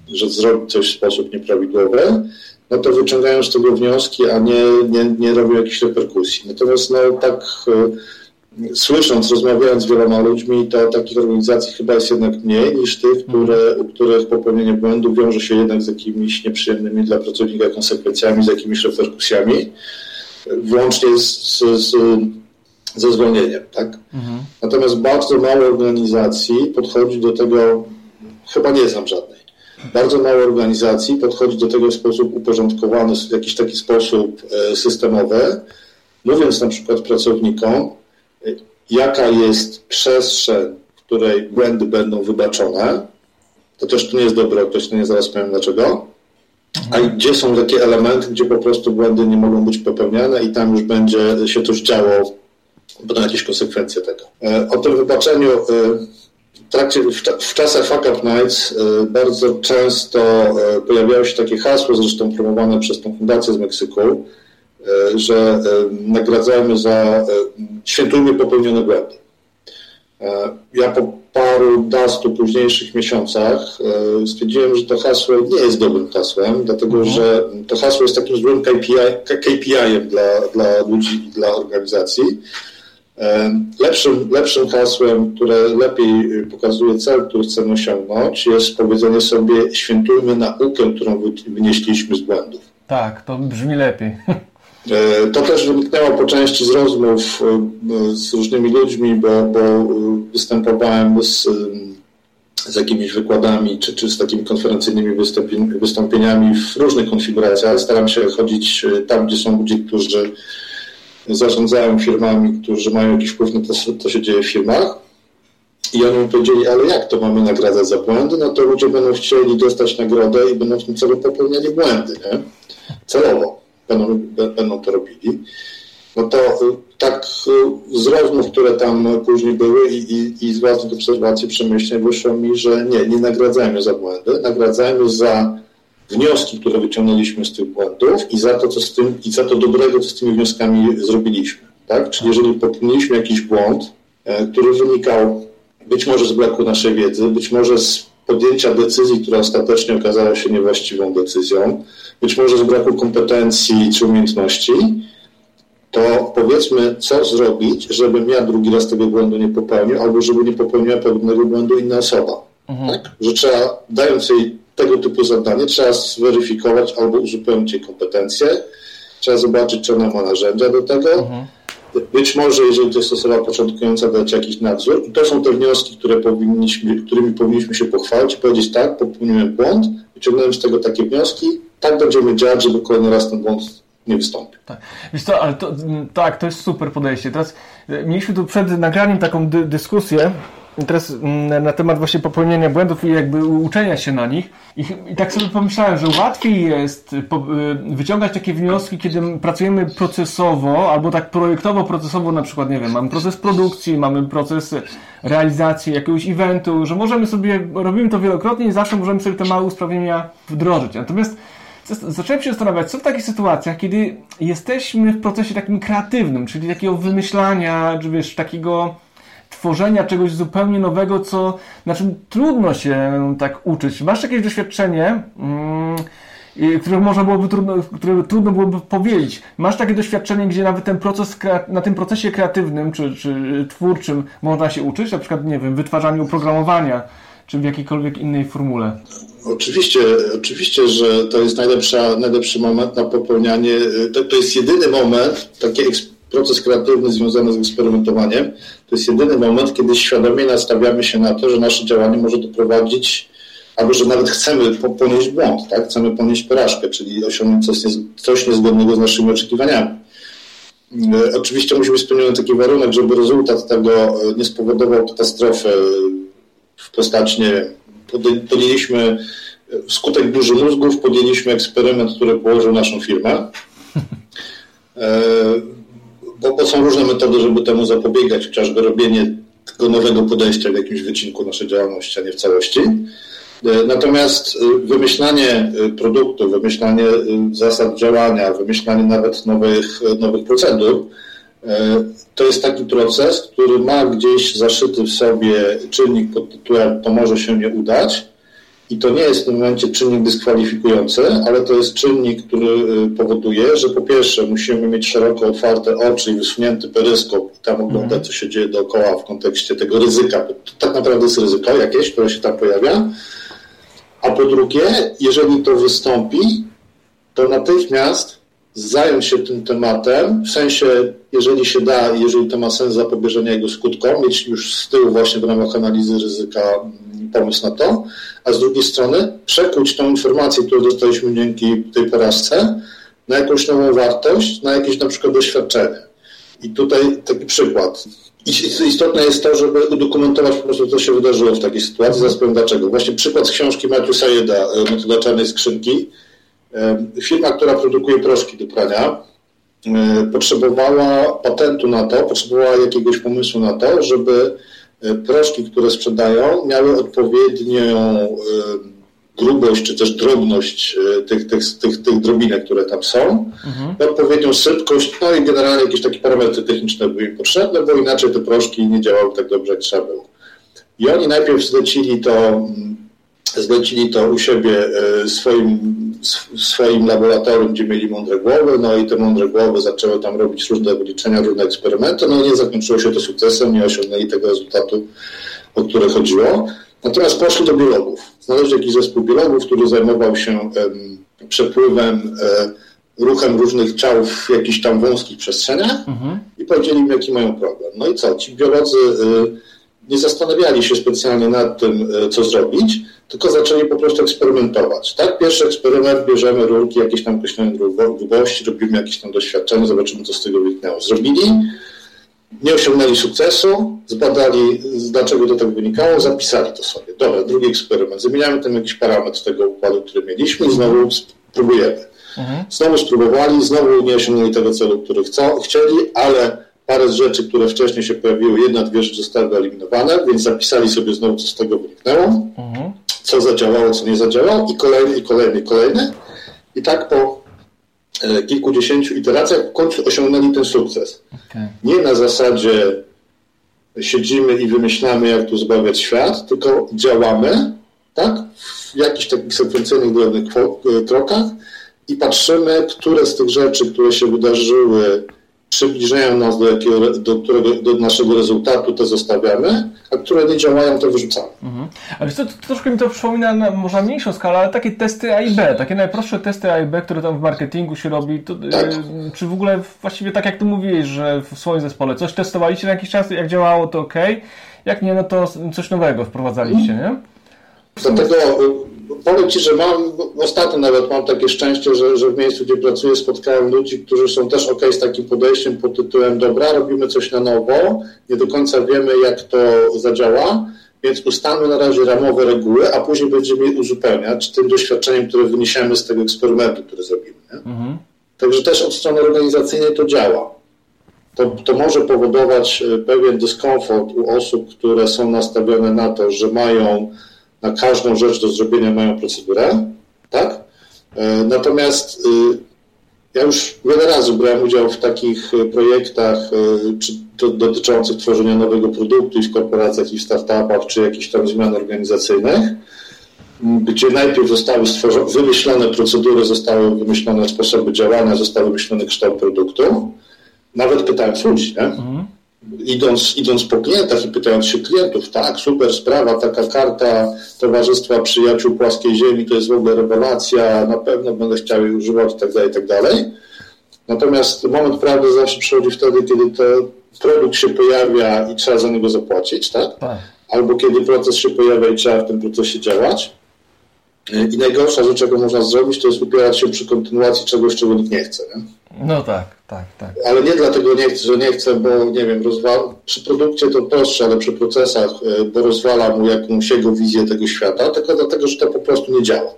że zrobi coś w sposób nieprawidłowy, no to wyciągają z tego wnioski, a nie, nie, nie robią jakichś reperkusji. Natomiast no tak e, słysząc, rozmawiając z wieloma ludźmi, to takich organizacji chyba jest jednak mniej niż tych, które, u których popełnienie błędu wiąże się jednak z jakimiś nieprzyjemnymi dla pracownika konsekwencjami, z jakimiś reperkusjami, włącznie z, z, ze zwolnieniem. Tak? Mhm. Natomiast bardzo mało organizacji podchodzi do tego, chyba nie znam żadnej, bardzo mało organizacji podchodzi do tego w sposób uporządkowany, w jakiś taki sposób e, systemowy, mówiąc na przykład pracownikom, e, jaka jest przestrzeń, w której błędy będą wybaczone, to też tu nie jest dobre określenie, zaraz powiem dlaczego, a gdzie są takie elementy, gdzie po prostu błędy nie mogą być popełniane i tam już będzie się coś działo, będą jakieś konsekwencje tego. E, o tym wybaczeniu trakcie, w, w czasach Fuck Up Nights y, bardzo często y, pojawiały się takie hasło, zresztą promowane przez tą fundację z Meksyku, y, że nagradzajmy za, świętujmy popełnione błędy. Ja po paru dastu późniejszych miesiącach stwierdziłem, że to hasło nie jest dobrym hasłem, dlatego mhm. że to hasło jest takim złym KPI, KPI-em dla, dla ludzi i dla organizacji Lepszym, lepszym hasłem, które lepiej y, pokazuje cel, który chcemy osiągnąć, jest powiedzenie sobie świętujmy naukę, którą wynieśliśmy z błędów. Tak, to brzmi lepiej. (laughs) E, to też wyniknęło po części z rozmów y, z różnymi ludźmi, bo, bo y, występowałem z, z jakimiś wykładami czy, czy z takimi konferencyjnymi wystąpieniami w różnych konfiguracjach. Staram się chodzić tam, gdzie są ludzie, którzy zarządzają firmami, którzy mają jakiś wpływ na to, co się dzieje w firmach. I oni mi powiedzieli, ale jak to mamy nagradzać za błędy? No to ludzie będą chcieli dostać nagrodę i będą w tym celu popełniali błędy, nie? Celowo będą, będą to robili. No to y, tak y, z rozmów, które tam później były i, i, i z własnych obserwacji, przemyśleń wyszło mi, że nie, nie nagradzajmy za błędy, nagradzajmy za wnioski, które wyciągnęliśmy z tych błędów i za to, co z tym, i za to dobrego, co z tymi wnioskami zrobiliśmy. Tak? Czyli jeżeli popełniliśmy jakiś błąd, e, który wynikał być może z braku naszej wiedzy, być może z podjęcia decyzji, która ostatecznie okazała się niewłaściwą decyzją, być może z braku kompetencji czy umiejętności, to powiedzmy, co zrobić, żebym ja drugi raz tego błędu nie popełnił, albo żeby nie popełniła pewnego błędu inna osoba. Mhm. Tak? Że trzeba, dając jej tego typu zadanie trzeba zweryfikować albo uzupełnić jej kompetencje, trzeba zobaczyć, czy ona ma narzędzia do tego. Mhm. Być może, jeżeli to jest osoba początkująca, dać jakiś nadzór. I to są te wnioski, które powinniśmy, którymi powinniśmy się pochwalić i powiedzieć tak, popełniłem błąd, wyciągnąłem z tego takie wnioski, tak będziemy działać, żeby kolejny raz ten błąd nie wystąpił. Tak, Wiesz co, ale to, tak, to jest super podejście. Teraz e, mieliśmy tu przed nagraniem taką dy dyskusję, teraz na temat właśnie popełnienia błędów i jakby uczenia się na nich. I, I, tak sobie pomyślałem, że łatwiej jest po, wyciągać takie wnioski, kiedy pracujemy procesowo, albo tak projektowo, procesowo, na przykład, nie wiem, mamy proces produkcji, mamy proces realizacji jakiegoś eventu, że możemy sobie, robimy to wielokrotnie i zawsze możemy sobie te małe usprawnienia wdrożyć. Natomiast zacząłem się zastanawiać, co w takich sytuacjach, kiedy jesteśmy w procesie takim kreatywnym, czyli takiego wymyślania, czy wiesz, takiego tworzenia czegoś zupełnie nowego, co, na czym trudno się tak uczyć. Masz jakieś doświadczenie, mm, które można byłoby trudno, które trudno byłoby powiedzieć. Masz takie doświadczenie, gdzie nawet ten proces, na tym procesie kreatywnym czy, czy twórczym można się uczyć, na przykład, nie wiem, wytwarzaniu oprogramowania, czy w jakiejkolwiek innej formule? Oczywiście, oczywiście, że to jest najlepsza, najlepszy moment na popełnianie, to, to jest jedyny moment, taki proces kreatywny związany z eksperymentowaniem, to jest jedyny moment, kiedy świadomie nastawiamy się na to, że nasze działanie może doprowadzić, albo że nawet chcemy ponieść błąd, tak? chcemy ponieść porażkę, czyli osiągnąć coś, coś niezgodnego z naszymi oczekiwaniami. E, oczywiście musi być spełniony taki warunek, żeby rezultat tego e, nie spowodował katastrofy w postaci, nie podjęliśmy wskutek burzy mózgów, podjęliśmy eksperyment, który położył naszą firmę. E, bo, bo są różne metody, żeby temu zapobiegać, chociażby robienie tego nowego podejścia w jakimś wycinku naszej działalności, a nie w całości. E, natomiast e, wymyślanie produktu, wymyślanie zasad działania, wymyślanie nawet nowych, nowych procedur, to jest taki proces, który ma gdzieś zaszyty w sobie czynnik pod tytułem to może się nie udać, i to nie jest w tym momencie czynnik dyskwalifikujący, ale to jest czynnik, który y, powoduje, że po pierwsze musimy mieć szeroko otwarte oczy i wysunięty peryskop i tam oglądać, mhm. co się dzieje dookoła w kontekście tego ryzyka. To tak naprawdę jest ryzyko jakieś, które się tam pojawia. A po drugie, jeżeli to wystąpi, to natychmiast zająć się tym tematem, w sensie, jeżeli się da, jeżeli to ma sens zapobieżenia jego skutkom, mieć już z tyłu właśnie w ramach analizy ryzyka pomysł na to, a z drugiej strony przekuć tą informację, którą dostaliśmy dzięki tej porażce, na jakąś nową wartość, na jakieś na przykład doświadczenie. I tutaj taki przykład. Istotne jest to, żeby udokumentować po prostu, co się wydarzyło w takiej sytuacji. Zaraz powiem dlaczego. Właśnie przykład z książki Matthew Sayeda, e, Metoda Czarnej Skrzynki. Firma, która produkuje proszki do prania, e, potrzebowała patentu na to, potrzebowała jakiegoś pomysłu na to, żeby E, proszki, które sprzedają, miały odpowiednią e, grubość czy też drobność tych, tych, tych, tych drobinek, które tam są, mhm. odpowiednią szybkość, no i generalnie jakieś takie parametry techniczne były im potrzebne, bo inaczej te proszki nie działały tak dobrze, jak trzeba było. I oni najpierw zlecili to, mm, zlecili to u siebie swoim w swoim laboratorium, gdzie mieli mądre głowy, no i te mądre głowy zaczęły tam robić różne wyliczenia, różne eksperymenty, no i nie zakończyło się to sukcesem, nie osiągnęli tego rezultatu, o które chodziło. Natomiast poszli do biologów. Znaleźli jakiś zespół biologów, który zajmował się przepływem um, ruchem różnych ciał w jakichś tam wąskich przestrzeniach mhm. i powiedzieli im, jaki mają problem. No i co? Ci biolodzy y, nie zastanawiali się specjalnie nad tym, y, co zrobić, tylko zaczęli po prostu eksperymentować. Tak, pierwszy eksperyment, bierzemy rurki jakieś tam określonej grubości, robimy jakieś tam doświadczenie, zobaczymy, co z tego wyniknęło. Zrobili, nie osiągnęli sukcesu, zbadali, dlaczego to tak wynikało, zapisali to sobie. Dobra, drugi eksperyment. Zmieniamy tam jakiś parametr tego układu, który mieliśmy i znowu spróbujemy. Mhm. Znowu spróbowali, znowu nie osiągnęli tego celu, który chcą, chcieli, ale parę z rzeczy, które wcześniej się pojawiły, jedna, dwie rzeczy zostały wyeliminowane, więc zapisali sobie znowu, co z tego wyniknęło. Mhm co zadziałało, co nie zadziałało i kolejny, i kolejny, i kolejny. I tak po e, kilkudziesięciu iteracjach w końcu osiągnęli ten sukces. Okay. Nie na zasadzie siedzimy i wymyślamy, jak tu zbawiać świat, tylko działamy, tak, w jakichś takich sekwencyjnych, drobnych e, krokach i patrzymy, które z tych rzeczy, które się wydarzyły przybliżają nas do, jakiego, do, którego, do naszego rezultatu, to zostawiamy, a które nie działają, to wyrzucamy. Mhm. Ale to, to, troszkę mi to przypomina na może mniejszą skalę, ale takie testy A i B, takie najprostsze testy A i B, które tam w marketingu się robi, to, tak. y, czy w ogóle właściwie tak jak ty mówiłeś, że w swoim zespole coś testowaliście na jakiś czas, jak działało, to ok, jak nie, no to coś nowego wprowadzaliście, nie? Dlatego powiem Ci, że mam, ostatnio nawet mam takie szczęście, że, że w miejscu, gdzie pracuję, spotkałem ludzi, którzy są też ok z takim podejściem pod tytułem dobra, robimy coś na nowo, nie do końca wiemy, jak to zadziała, więc ustalmy na razie ramowe reguły, a później będziemy je uzupełniać tym doświadczeniem, które wyniesiemy z tego eksperymentu, który zrobimy. Mhm. Także też od strony organizacyjnej to działa. To, to może powodować e, pewien dyskomfort u osób, które są nastawione na to, że mają na każdą rzecz do zrobienia mają procedurę, tak? E, natomiast y, ja już wiele razy brałem udział w takich projektach e, czy dotyczących tworzenia nowego produktu i w korporacjach, i w startupach, czy jakichś tam zmian organizacyjnych, gdzie najpierw zostały stworzone, wymyślone procedury, zostały wymyślone sposoby działania, został wymyślony kształt produktu. Nawet pytając ludzi, nie? Idąc, idąc po klientach i pytając się klientów, tak, super sprawa, taka karta Towarzystwa Przyjaciół Płaskiej Ziemi to jest w ogóle rewelacja, na pewno będę chciał jej używać i tak dalej, i tak dalej. Natomiast moment prawdy zawsze przychodzi wtedy, kiedy ten produkt się pojawia i trzeba za niego zapłacić, tak? tak? Albo kiedy proces się pojawia i trzeba w tym procesie działać. I najgorsza rzecz, jaką można zrobić, to jest upierać się przy kontynuacji czegoś, czego nikt nie chce. Nie? No tak, tak, tak. Ale nie dlatego nie chcę, że nie chcę, bo nie wiem, rozwal... przy produkcie to prostsze, ale przy procesach, e, bo rozwala mu jakąś jego wizję tego świata, tylko dlatego, że to po prostu nie działa.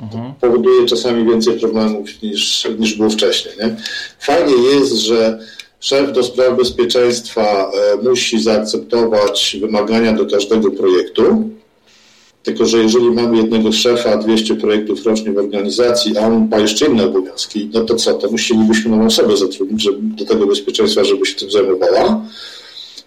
Mhm. Powoduje czasami więcej problemów niż, niż było wcześniej. Nie? Fajnie jest, że szef do spraw bezpieczeństwa e, musi zaakceptować wymagania do każdego projektu, tylko, że jeżeli mamy jednego szefa, 200 projektów rocznie w organizacji, a on ma jeszcze inne obowiązki, no to co, to musielibyśmy nową osobę zatrudnić żeby, do tego bezpieczeństwa, żeby się tym zajmowała.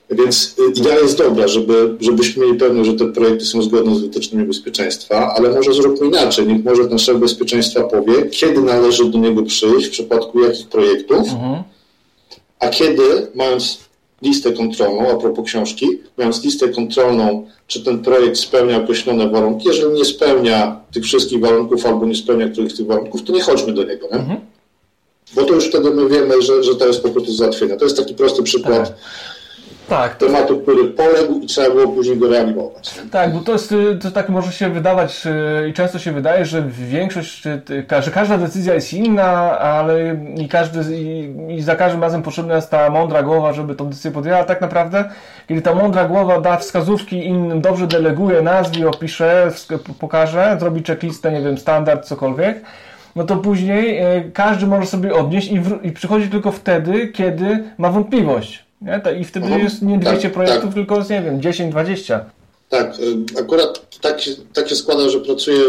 Więc y, idea jest dobra, żeby, żebyśmy mieli pewność, że te projekty są zgodne z wytycznymi bezpieczeństwa, ale może zróbmy inaczej. Niech może ten szef bezpieczeństwa powie, kiedy należy do niego przyjść, w przypadku jakich projektów, mhm. a kiedy, mając listę kontrolną, a propos książki, mając listę kontrolną, czy ten projekt spełnia określone warunki. Jeżeli nie spełnia tych wszystkich warunków albo nie spełnia których tych warunków, to nie chodźmy do niego. Nie? Mhm. Bo to już wtedy my wiemy, że, że to jest po prostu załatwienie. To jest taki prosty przykład. Tak to... tematu, który poległ i trzeba było później go reanimować. Nie? Tak, bo to jest, y, to tak może się wydawać y, i często się wydaje, że większość, y, że każda decyzja jest inna, ale i, każdy, i, i za każdym razem potrzebna jest ta mądra głowa, żeby tą decyzję podjęła. A tak naprawdę, kiedy ta mądra głowa da wskazówki innym, dobrze deleguje, nazwie, opisze, pokaże, zrobi checklistę, nie wiem, standard, cokolwiek, no to później każdy może sobie odnieść i, i przychodzi tylko wtedy, kiedy ma wątpliwość. Nie? I wtedy Aha, jest nie 200 tak, projektów, tak. tylko nie wiem, 10, 20. Tak, y, akurat tak, tak się składa, że pracuję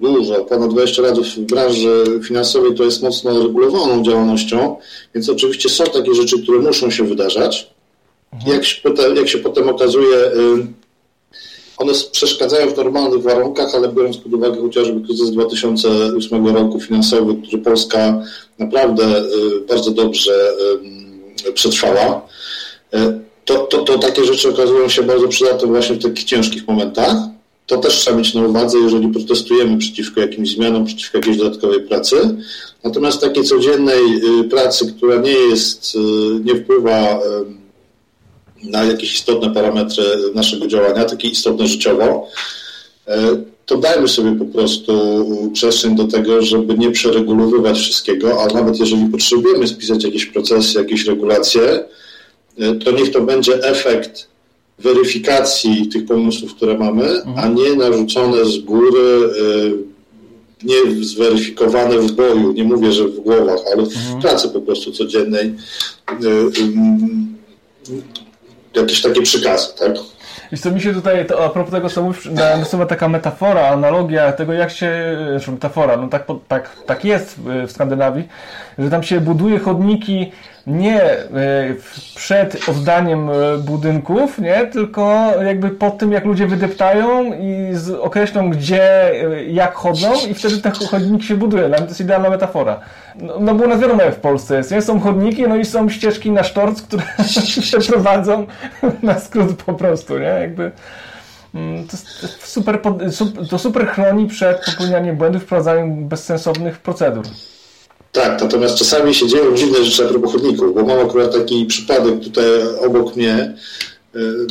dużo, ponad 20 lat w branży finansowej, to jest mocno regulowaną działalnością, więc oczywiście są takie rzeczy, które muszą się wydarzać. Mhm. Jak, się potem, jak się potem okazuje, y, one przeszkadzają w normalnych warunkach, ale biorąc pod uwagę chociażby kryzys 2008 roku finansowy, który Polska naprawdę y, bardzo dobrze przetrwała, E, to, to, to takie rzeczy okazują się bardzo przydatne właśnie w takich ciężkich momentach. To też trzeba mieć na uwadze, jeżeli protestujemy przeciwko jakimś zmianom, przeciwko jakiejś dodatkowej pracy. Natomiast takiej codziennej y, pracy, która nie jest, y, nie wpływa na jakieś istotne parametry naszego działania, takie istotne życiowo, e, to dajmy sobie po prostu przestrzeń do tego, żeby nie przeregulowywać wszystkiego, a nawet jeżeli potrzebujemy spisać jakieś procesy, jakieś regulacje, E, to niech to będzie efekt weryfikacji tych pomysłów, które mamy, mhm. a nie narzucone z góry, e, nie zweryfikowane w boju, nie mówię, że w głowach, ale w mhm. pracy po prostu codziennej e, jakieś takie przykazy, tak? I co mi się tutaj, to, a propos tego, co mówisz, nasuwa taka metafora, analogia tego, jak się, znaczy metafora, no tak, tak, tak jest w Skandynawii, że tam się buduje chodniki nie e, przed oddaniem e, budynków, nie, tylko jakby po tym, jak ludzie wydeptają i określą, gdzie, e, jak chodzą i wtedy ten chodnik się buduje. To jest idealna metafora. No, no bo na wiadomo w Polsce jest, nie? Są chodniki, no i są ścieżki na sztorc, które (laughs) się prowadzą na skrót po prostu, nie? Jakby... Mm, to, super, to super chroni przed popełnianiem błędów, wprowadzaniem bezsensownych procedur. Tak, natomiast czasami się dzieją dziwne rzeczy a propos chodników, bo mam akurat taki przypadek tutaj obok mnie,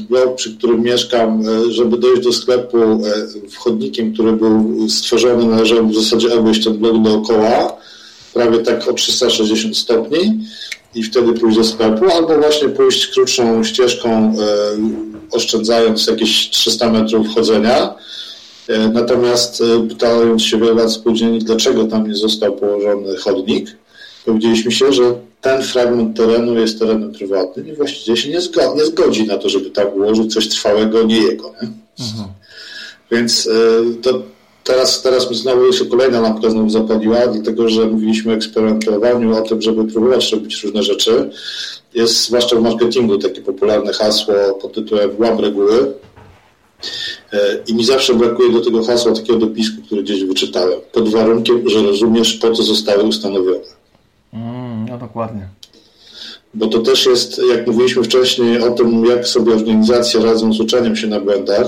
blok, przy którym mieszkam, żeby dojść do sklepu wchodnikiem, który był stworzony, należało w zasadzie obejść ten blok dookoła, prawie tak o 360 stopni i wtedy pójść do sklepu, albo właśnie pójść krótszą ścieżką, oszczędzając jakieś 300 metrów chodzenia. Natomiast pytając się wiele lat spółdzielni, dlaczego tam nie został położony chodnik, powiedzieliśmy się, że ten fragment terenu jest terenem prywatnym i właściwie się nie, zgodzi, nie zgodzi na to, żeby tam ułożyć coś trwałego, nie jego. Nie? Mhm. Więc y, to teraz, teraz mi znowu się kolejna lampka znowu zapaliła, dlatego że mówiliśmy o eksperymentowaniu, o tym, żeby próbować robić różne rzeczy. Jest zwłaszcza w marketingu takie popularne hasło pod tytułem łam reguły. Y, I mi zawsze brakuje do tego hasła takiego dopisku, który gdzieś wyczytałem, pod warunkiem, że rozumiesz, po co zostały ustanowione. Mm, no dokładnie. Bo to też jest, jak mówiliśmy wcześniej o tym, jak sobie organizacje radzą z uczeniem się na błędach,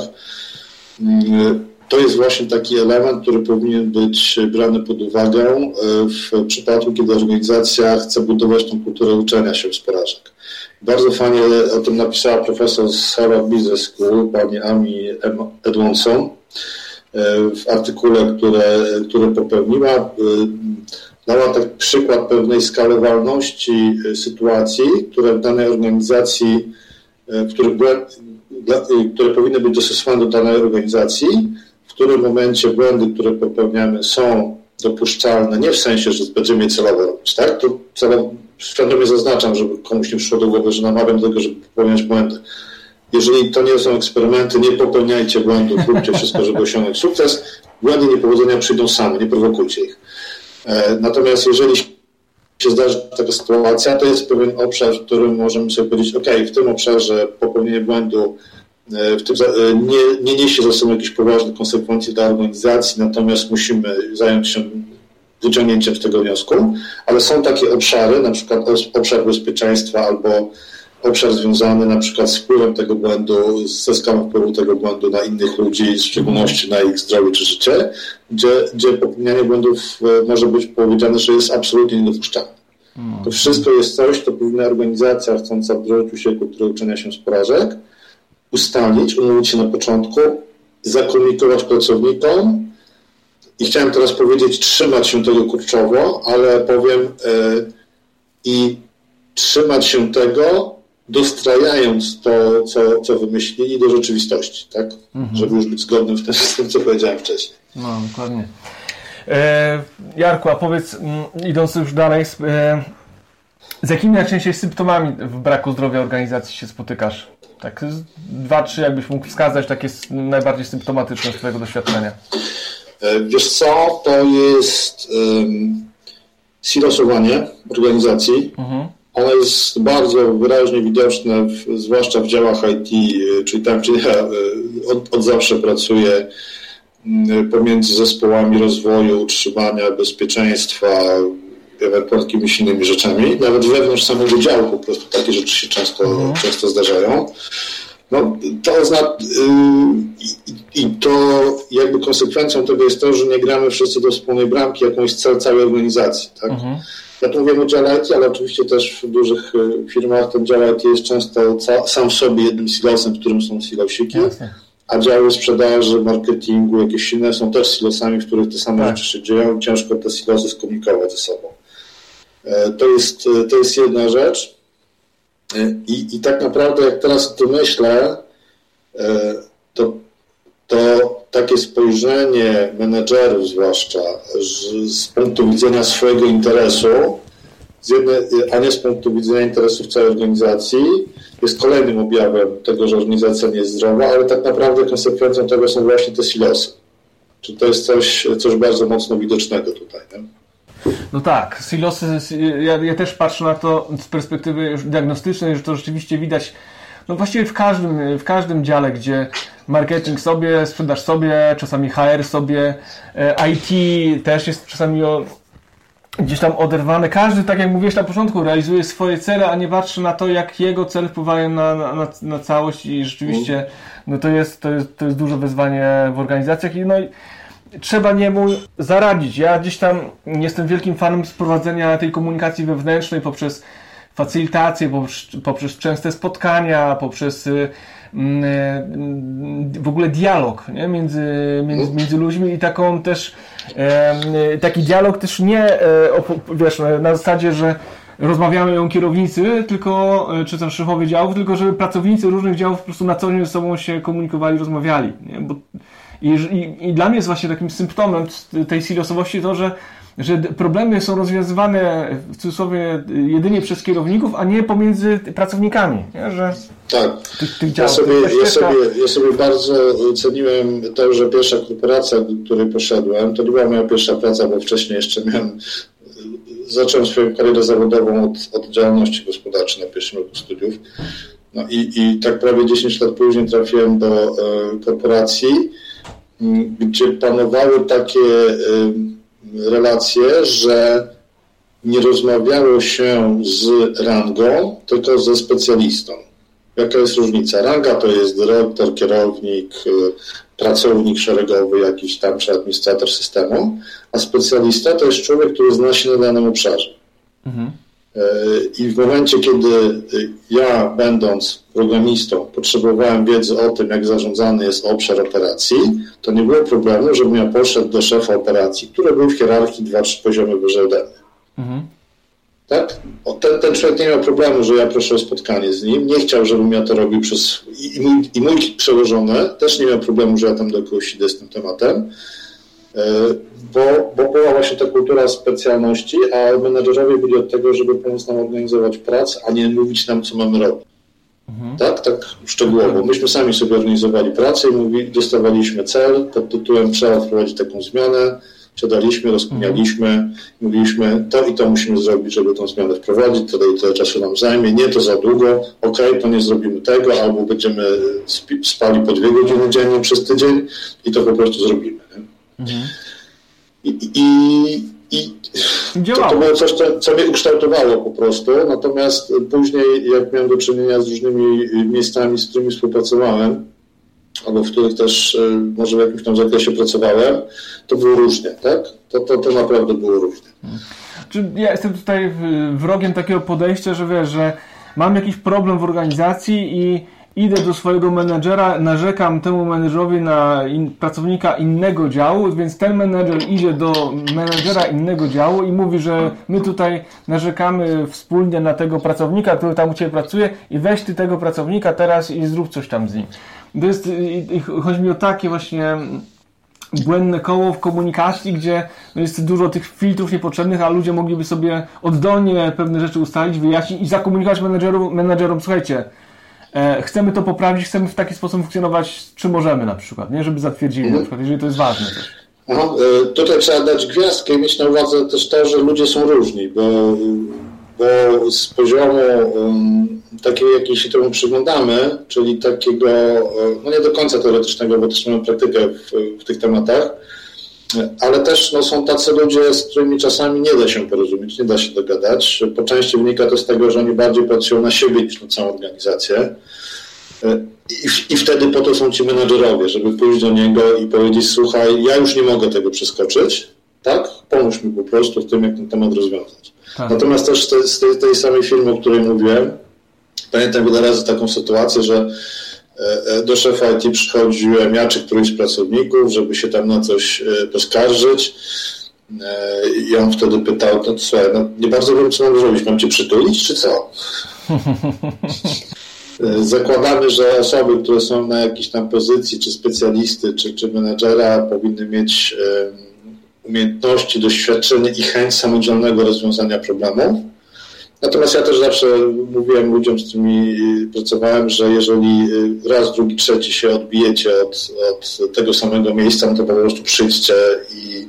mm, to jest właśnie taki element, który powinien być brany pod uwagę e, w przypadku, kiedy organizacja chce budować tą kulturę uczenia się z porażek. Bardzo fajnie o tym napisała profesor z Harvard Business School, pani Amy Edmondson, e, w artykule, które, który popełniła. E, dała tak przykład pewnej skalowalności sytuacji, które w danej organizacji, które, powinny być dostosowane do danej organizacji, którym momencie błędy, które popełniamy są dopuszczalne, nie w sensie, że będziemy je celowo robić, tak? To celowo, świadomie zaznaczam, żeby komuś nie przyszło do głowy, że namawiam do tego, żeby popełniać błędy. Jeżeli to nie są eksperymenty, nie popełniajcie błędów, róbcie wszystko, żeby osiągnąć sukces. Błędy niepowodzenia przyjdą same, nie prowokujcie ich. E, natomiast jeżeli się zdarzy taka sytuacja, to jest pewien obszar, w którym możemy sobie powiedzieć, ok, w tym obszarze popełnienie błędu w tym, e, nie, nie niesie za sobą jakichś poważnych konsekwencji dla organizacji, natomiast musimy zająć się wyciągnięciem z tego wniosku, ale są takie obszary, na przykład obszar bezpieczeństwa albo obszar związany na przykład z wpływem tego błędu, ze skalą wpływu tego błędu na innych ludzi, w szczególności na ich zdrowie czy życie, gdzie, gdzie popełnianie błędów e, może być powiedziane, że jest absolutnie niedopuszczalne. Mm. To wszystko jest coś, co powinna organizacja chcąca wdrożyć u siebie kulturę uczenia się z porażek, ustalić, umówić się na początku, zakomunikować pracownikom i chciałem teraz powiedzieć, trzymać się tego kurczowo, ale powiem yy, i trzymać się tego, dostrajając to, co, co wymyślili do rzeczywistości, tak? Mhm. Żeby już być zgodnym z tym, co powiedziałem wcześniej. No, dokładnie. E, Jarku, a powiedz, mm, idąc już dalej, e, z jakimi najczęściej symptomami w braku zdrowia organizacji się spotykasz? Tak, dwa, trzy jakbyś mógł wskazać, takie najbardziej symptomatyczne z Twojego doświadczenia. E, wiesz co, to jest um, silosowanie organizacji. Mhm ono jest bardzo wyraźnie widoczne, w, zwłaszcza w działach IT, y, czyli tam, gdzie ja y, od, od zawsze pracuję pomiędzy zespołami rozwoju, utrzymania, bezpieczeństwa, jakimiś innymi rzeczami. Nawet wewnątrz samego działu po prostu takie rzeczy się często, mhm. często zdarzają. No, to oznacza, yy, i to jakby konsekwencją tego jest to, że nie gramy wszyscy do wspólnej bramki, jakąś cel całej organizacji. Tak? Mhm. Ja tu mówię o dziale IT, ale oczywiście też w dużych y, firmach ten dział IT jest często sam w sobie jednym silosem, w którym są silosiki, a działy sprzedaży, marketingu, jakieś inne są też silosami, w których te same tak. rzeczy się dzieją. Ciężko te silosy skomunikować ze sobą. E, to jest, e, to jest jedna rzecz. E, I, I tak naprawdę, jak teraz o tym myślę, to, to takie spojrzenie menedżerów zwłaszcza z, z punktu widzenia swojego interesu, jednej, a nie z punktu widzenia interesów całej organizacji, jest kolejnym objawem tego, że organizacja nie jest zdrowa, ale tak naprawdę konsekwencją tego są właśnie te silosy. Czy to jest coś, coś bardzo mocno widocznego tutaj. Nie? No tak, silosy, ja, ja też patrzę na to z perspektywy diagnostycznej, że to rzeczywiście widać no właściwie w każdym, w każdym dziale, gdzie marketing sobie, sprzedaż sobie, czasami HR sobie, e, IT też jest czasami o, gdzieś tam oderwane. Każdy, tak jak mówiłeś na początku, realizuje swoje cele, a nie patrzy na to, jak jego cele wpływają na, na, na całość i rzeczywiście no to, jest, to, jest, to jest duże wyzwanie w organizacjach i no i trzeba niemu zaradzić. Ja gdzieś tam jestem wielkim fanem sprowadzenia tej komunikacji wewnętrznej poprzez facylitację, poprzez, poprzez częste spotkania, poprzez mm, w ogóle dialog nie? Między, między, między ludźmi i taką też taki dialog też nie wiesz, na zasadzie, że rozmawiamy ją kierownicy, tylko, czy tam szefowie działów, tylko żeby pracownicy różnych działów po prostu na co dzień ze sobą się komunikowali, rozmawiali. Nie? Bo, i, i, I dla mnie jest właśnie takim symptomem tej silosowości to, że że problemy są rozwiązywane w cudzysłowie jedynie przez kierowników, a nie pomiędzy pracownikami. Nie? Że tak. Tych, tych ja, sobie, ja, sobie, ja sobie bardzo ceniłem to, że pierwsza korporacja, do której poszedłem, to nie była moja pierwsza praca, bo wcześniej jeszcze miałem zacząłem swoją karierę zawodową od, od działalności gospodarczej na pierwszym roku studiów. No i, i tak prawie 10 lat później trafiłem do e, korporacji, gdzie panowały takie e, relacje, że nie rozmawiało się z rangą, tylko ze specjalistą. Jaka jest różnica? Ranga to jest dyrektor, kierownik, e, pracownik szeregowy jakiś tam, czy administrator systemu, a specjalista to jest człowiek, który zna się na danym obszarze. Mhm. I w momencie, kiedy ja, będąc programistą, potrzebowałem wiedzy o tym, jak zarządzany jest obszar operacji, to nie było problemu, żebym ja poszedł do szefa operacji, który był w hierarchii dwa, trzy poziomy wyżej ode mnie. Mhm. Tak? O, ten, ten człowiek nie miał problemu, że ja proszę o spotkanie z nim. Nie chciał, żebym ja to robił przez. I, mój, i mój przełożony też nie miał problemu, że ja tam do kogoś idę z tym tematem. E, bo, bo była właśnie ta kultura specjalności, a menedżerowie byli od tego, żeby pomóc nam organizować pracę, a nie mówić nam, co mamy robić. Mhm. Tak, tak szczegółowo. Myśmy sami sobie organizowali pracę i mówi, dostawaliśmy cel pod tytułem trzeba wprowadzić taką zmianę, siadaliśmy, rozkminialiśmy, mhm. mówiliśmy to i to musimy zrobić, żeby tą zmianę wprowadzić, tyle i tyle czasu nam zajmie, nie to za długo, ok, to nie zrobimy tego, albo będziemy spali po dwie godziny dziennie przez tydzień i to po prostu zrobimy. Mhm. I, i, i to, to było coś, co, co mnie ukształtowało po prostu, natomiast później, jak miałem do czynienia z różnymi miejscami, z którymi współpracowałem, albo w których też e, może w jakimś tam zakresie pracowałem, to było różnie, tak? To, to, to naprawdę było różnie. Czy ja jestem tutaj wrogiem takiego podejścia, że wiesz, że mam jakiś problem w organizacji i idę do swojego menedżera, narzekam temu menedżerowi na in, pracownika innego działu, więc ten menedżer idzie do menedżera innego działu i mówi, że my tutaj narzekamy wspólnie na tego pracownika, który tam u Ciebie pracuje i weź Ty tego pracownika teraz i zrób coś tam z nim. To jest, chodzi mi o takie właśnie błędne koło w komunikacji, gdzie jest dużo tych filtrów niepotrzebnych, a ludzie mogliby sobie oddolnie pewne rzeczy ustalić, wyjaśnić i zakomunikować menedżerom, menedżerom słuchajcie, e, chcemy to poprawić, chcemy w taki sposób funkcjonować, czy możemy na przykład, nie? Żeby zatwierdzili na przykład, jeżeli to jest ważne też. Aha, e, tutaj trzeba dać gwiazdkę i mieć na uwadze też to, że ludzie są różni, bo, bo z poziomu um, takiego, jaki się temu przyglądamy, czyli takiego, e, no nie do końca teoretycznego, bo też mamy praktykę w, w tych tematach, ale też no, są tacy ludzie, z którymi czasami nie da się porozumieć, nie da się dogadać. Po części wynika to z tego, że oni bardziej pracują na siebie niż na całą organizację. I, I, wtedy po to są ci menadżerowie, żeby pójść do niego i powiedzieć: Słuchaj, ja już nie mogę tego przeskoczyć, tak? Pomóż mi po prostu w tym, jak ten temat rozwiązać. Tak. Natomiast też z tej, tej samej firmy, o której mówiłem, pamiętam wiele razy taką sytuację, że do szefa IT przychodziłem ja czy któryś z pracowników, żeby się tam na coś e, poskarżyć. I on wtedy pytał, no słuchaj, no nie bardzo wiem, co mam zrobić, mam cię przytulić, czy co? Zakładamy, że osoby, które są na jakiejś tam pozycji, czy specjalisty, czy, czy menedżera, powinny mieć umiejętności, doświadczenie i chęć samodzielnego rozwiązania problemów Natomiast ja też zawsze mówiłem ludziom, z którymi pracowałem, że jeżeli raz, drugi, trzeci się odbijecie od, od tego samego miejsca, no to po prostu przyjdźcie i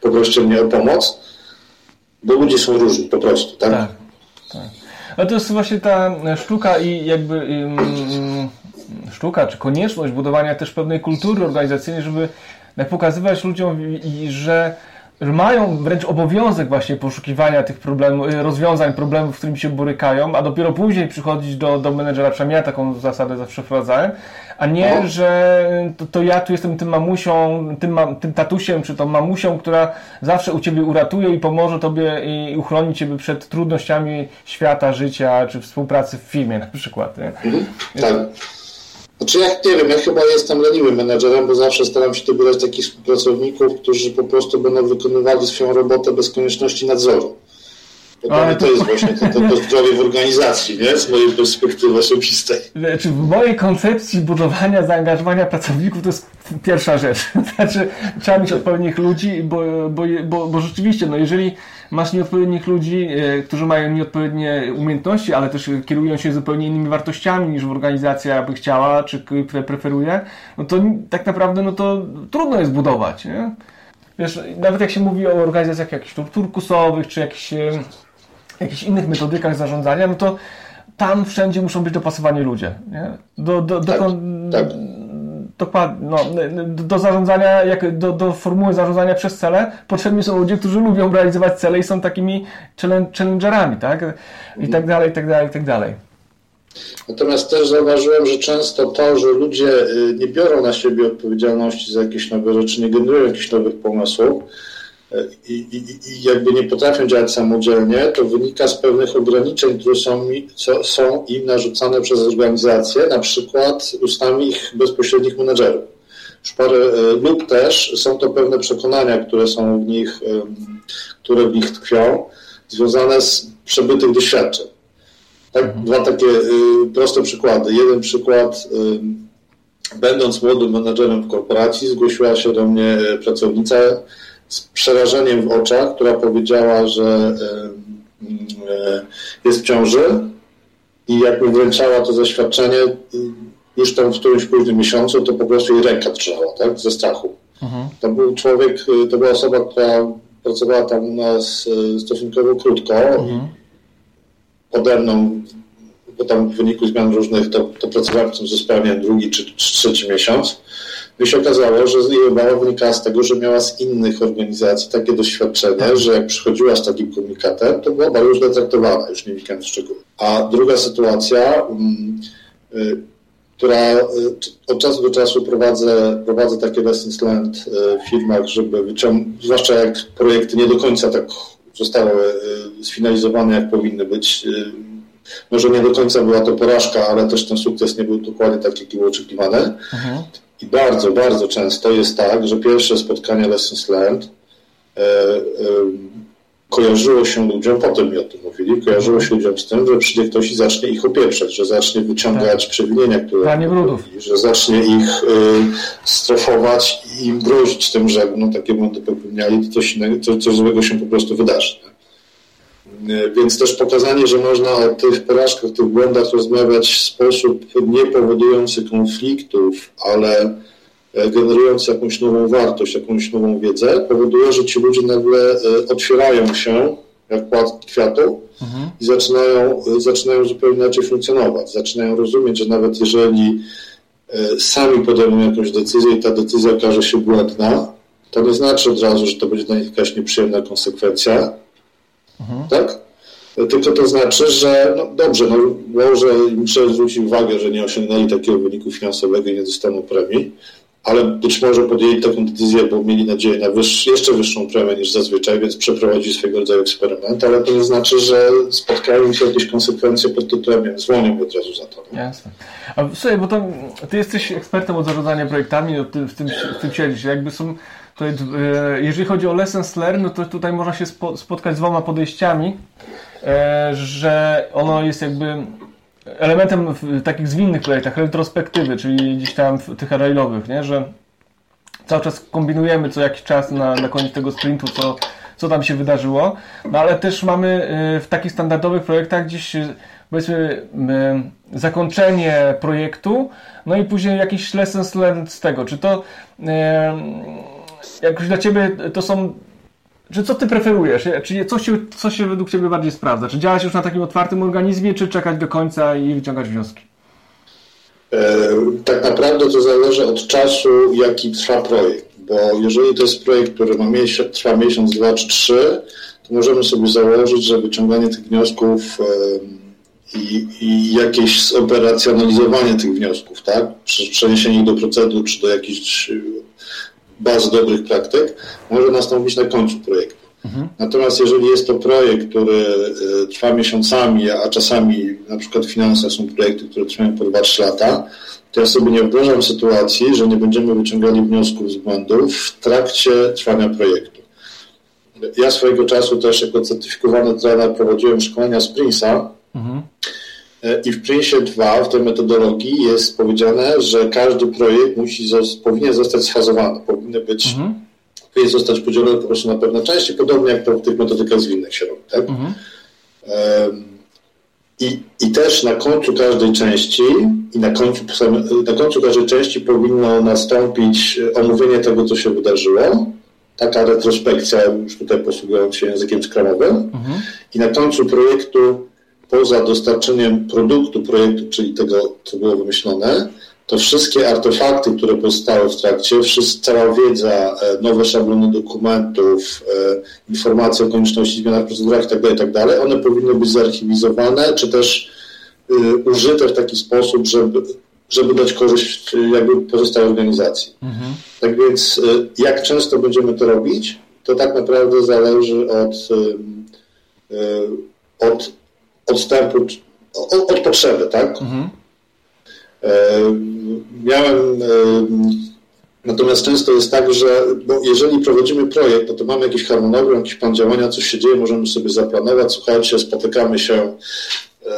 poproście mnie o pomoc, bo ludzie są różni po prostu, tak? Tak. tak. Ale to jest właśnie ta sztuka i jakby um, sztuka, czy konieczność budowania też pewnej kultury organizacyjnej, żeby pokazywać ludziom, że że mają wręcz obowiązek właśnie poszukiwania tych problemów, y, rozwiązań problemów, z którymi się borykają, a dopiero później przychodzić do, do menedżera, przynajmniej ja taką zasadę zawsze wprowadzałem, a nie, no. że to, to, ja tu jestem tym mamusią, tym, tym tatusiem, czy tą mamusią, która zawsze u ciebie uratuje i pomoże tobie i uchroni ciebie przed trudnościami świata, życia, czy współpracy w firmie na przykład. Nie? Mhm. Tak. Znaczy ja nie wiem, ja chyba jestem leniwym menedżerem, bo zawsze staram się dobierać takich współpracowników, którzy po prostu będą wykonywali swoją robotę bez konieczności nadzoru. Bo to, to jest właśnie to, to, to zdrowie w organizacji, nie? Z mojej perspektywy osobistej. Znaczy, w mojej koncepcji budowania zaangażowania pracowników to jest pierwsza rzecz. (laughs) Znaczy, trzeba mieć odpowiednich ludzi, bo, bo, bo, bo rzeczywiście, no jeżeli masz nieodpowiednich ludzi, e, którzy mają nieodpowiednie umiejętności, ale też kierują się zupełnie innymi wartościami niż organizacja by chciała, czy preferuje, no to tak naprawdę no to trudno jest budować, nie? Wiesz, nawet jak się mówi o organizacjach jakichś turkusowych, czy jakichś, e, jakichś innych metodykach zarządzania, no to tam wszędzie muszą być dopasowani ludzie, nie? Do, do, do, tak, tak dokładnie, no, do zarządzania, jak, do, do formuły zarządzania przez cele potrzebni są ludzie, którzy lubią realizować cele i są takimi challengerami, tak? I tak dalej, i tak dalej, i tak dalej. Natomiast też zauważyłem, że często to, że ludzie y, nie biorą na siebie odpowiedzialności za jakieś nowe rzeczy, nie generują jakichś nowych pomysłów, i, i, i jakby nie potrafią działać samodzielnie, to wynika z pewnych ograniczeń, które są, co, są im narzucane przez organizacje, na przykład ustami ich bezpośrednich menedżerów. E, lub też są to pewne przekonania, które są w nich, które w nich tkwią, związane z przebytych doświadczeń. Tak, mhm. Dwa takie y, proste przykłady. Jeden przykład, będąc młodym menedżerem w korporacji, zgłosiła się do mnie pracownica, z przerażeniem w oczach, która powiedziała, że e, jest w ciąży i jak mi wręczała to zaświadczenie już tam w którymś późnym miesiącu, to po prostu jej ręka drżała, tak, ze strachu. Mhm. To był człowiek, to była osoba, która pracowała tam u nas e, stosunkowo krótko. Mhm. Pode mną, bo tam w wyniku zmian różnych, to, to pracowałem w tym zupełnie drugi czy, czy trzeci miesiąc. I się okazało, że jej obawa wynikała z tego, że miała z innych organizacji takie doświadczenie, tak. że jak przychodziła z takim komunikatem, to była już detraktowana, już nie wnikam w szczegóły. A druga sytuacja, mm, y, która y, od czasu do czasu prowadzę, prowadzę takie lessons learned y, w firmach, żeby wyciągnąć, zwłaszcza jak projekty nie do końca tak zostały sfinalizowane, jak powinny być. Może nie do końca była to porażka, ale też ten sukces nie był dokładnie taki, jaki był oczekiwany. Mhm. I bardzo, bardzo często jest tak, że pierwsze spotkanie Lessons Learned e, e, kojarzyło się ludziom, potem mi o tym mówili, kojarzyło się ludziom z tym, że przyjdzie ktoś i zacznie ich opieprzać, że zacznie wyciągać tak. przewinienia, które robili, że zacznie ich y, strefować i im grozić tym, że no, takie błędy popełniali, to coś, innego, coś, coś złego się po prostu wydarzy. E, więc też pokazanie, że można o tych porażkach, tych błędach rozmawiać w sposób nie powodujący konfliktów, ale e, generujący jakąś nową wartość, jakąś nową wiedzę, powoduje, że ci ludzie nagle e, otwierają się jak płat kwiatu mhm. i zaczynają, zaczynają zupełnie inaczej funkcjonować. Zaczynają rozumieć, że nawet jeżeli sami podejmą jakąś decyzję i ta decyzja okaże się błędna, to nie znaczy od razu, że to będzie dla nich jakaś nieprzyjemna konsekwencja, Mhm. Tak? Tylko to znaczy, że no dobrze, no może im trzeba zwrócić uwagę, że nie osiągnęli takiego wyniku finansowego i nie dostaną premii, ale być może podjęli taką decyzję, bo mieli nadzieję na wyższ, jeszcze wyższą premię niż zazwyczaj, więc przeprowadzili swego rodzaju eksperyment, ale to nie znaczy, że spotkają się jakieś konsekwencje pod tytułem, zwolnią od razu za to. Jasne. A słuchaj, bo to, ty jesteś ekspertem od zarządzania projektami, no ty w tym, w tym siedzisz. Jakby są to, e, jeżeli chodzi o lessons learned, no to tutaj można się spotkać z dwoma podejściami, e, że ono jest jakby elementem w takich zwinnych projektach, retrospektywy, czyli gdzieś tam tych railowych, nie? że cały czas kombinujemy co jakiś czas na, na koniec tego sprintu, co, co tam się wydarzyło, no ale też mamy e, w takich standardowych projektach gdzieś powiedzmy zakończenie projektu, no i później jakiś lessons learned z tego, czy to jakoś dla Ciebie to są czy co ty preferujesz? Czy co się, co się według Ciebie bardziej sprawdza? Czy działać już na takim otwartym organizmie, czy czekać do końca i wyciągać wnioski? E, tak naprawdę to zależy od czasu, jaki trwa projekt, bo jeżeli to jest projekt, który ma miesiąc, trwa miesiąc, dwa czy trzy, to możemy sobie założyć, że wyciąganie tych wniosków i, i jakieś zoperacjonalizowanie tych wniosków, tak? Przeniesienie ich do procedur czy do jakichś baz dobrych praktyk może nastąpić na końcu projektu. Mhm. Natomiast jeżeli jest to projekt, który y, trwa miesiącami, a czasami na przykład finanse są projekty, które trwają po 2-3 lata, to ja sobie nie wyobrażam sytuacji, że nie będziemy wyciągali wniosków z błędów w trakcie trwania projektu. Ja swojego czasu też jako certyfikowany trener prowadziłem szkolenia z Prince'a mhm. E, i w Prince'ie 2 w tej metodologii jest powiedziane, że każdy projekt musi powinien zostać sfazowany, powinny być mhm. powinien zostać podzielony po prostu na pewne części, podobnie jak to w tych metodykach zwinnych się robi. Tak? Mhm. I, I też na końcu każdej części i na końcu, na końcu każdej części powinno nastąpić omówienie tego, co się wydarzyło. Taka retrospekcja, już tutaj posługując się językiem skramowym. Mhm. I na końcu projektu, poza dostarczeniem produktu projektu, czyli tego, co było wymyślone, to wszystkie artefakty, które powstały w trakcie, cała wiedza, e, nowe szablony dokumentów, e, informacje o konieczności zmian w procedurach itd., tak itd., tak one powinny być zarchiwizowane, czy też y, użyte w taki sposób, żeby, żeby dać korzyść jakby pozostałej organizacji. Mhm. Tak więc jak często będziemy to robić, to tak naprawdę zależy od, od odstępu, od, od potrzeby, tak? Mhm. E, miałem, e, natomiast często jest tak, że bo jeżeli prowadzimy projekt, no to mamy jakiś harmonogram, jakiś plan działania, coś się dzieje, możemy sobie zaplanować, słuchajcie, spotykamy się. E,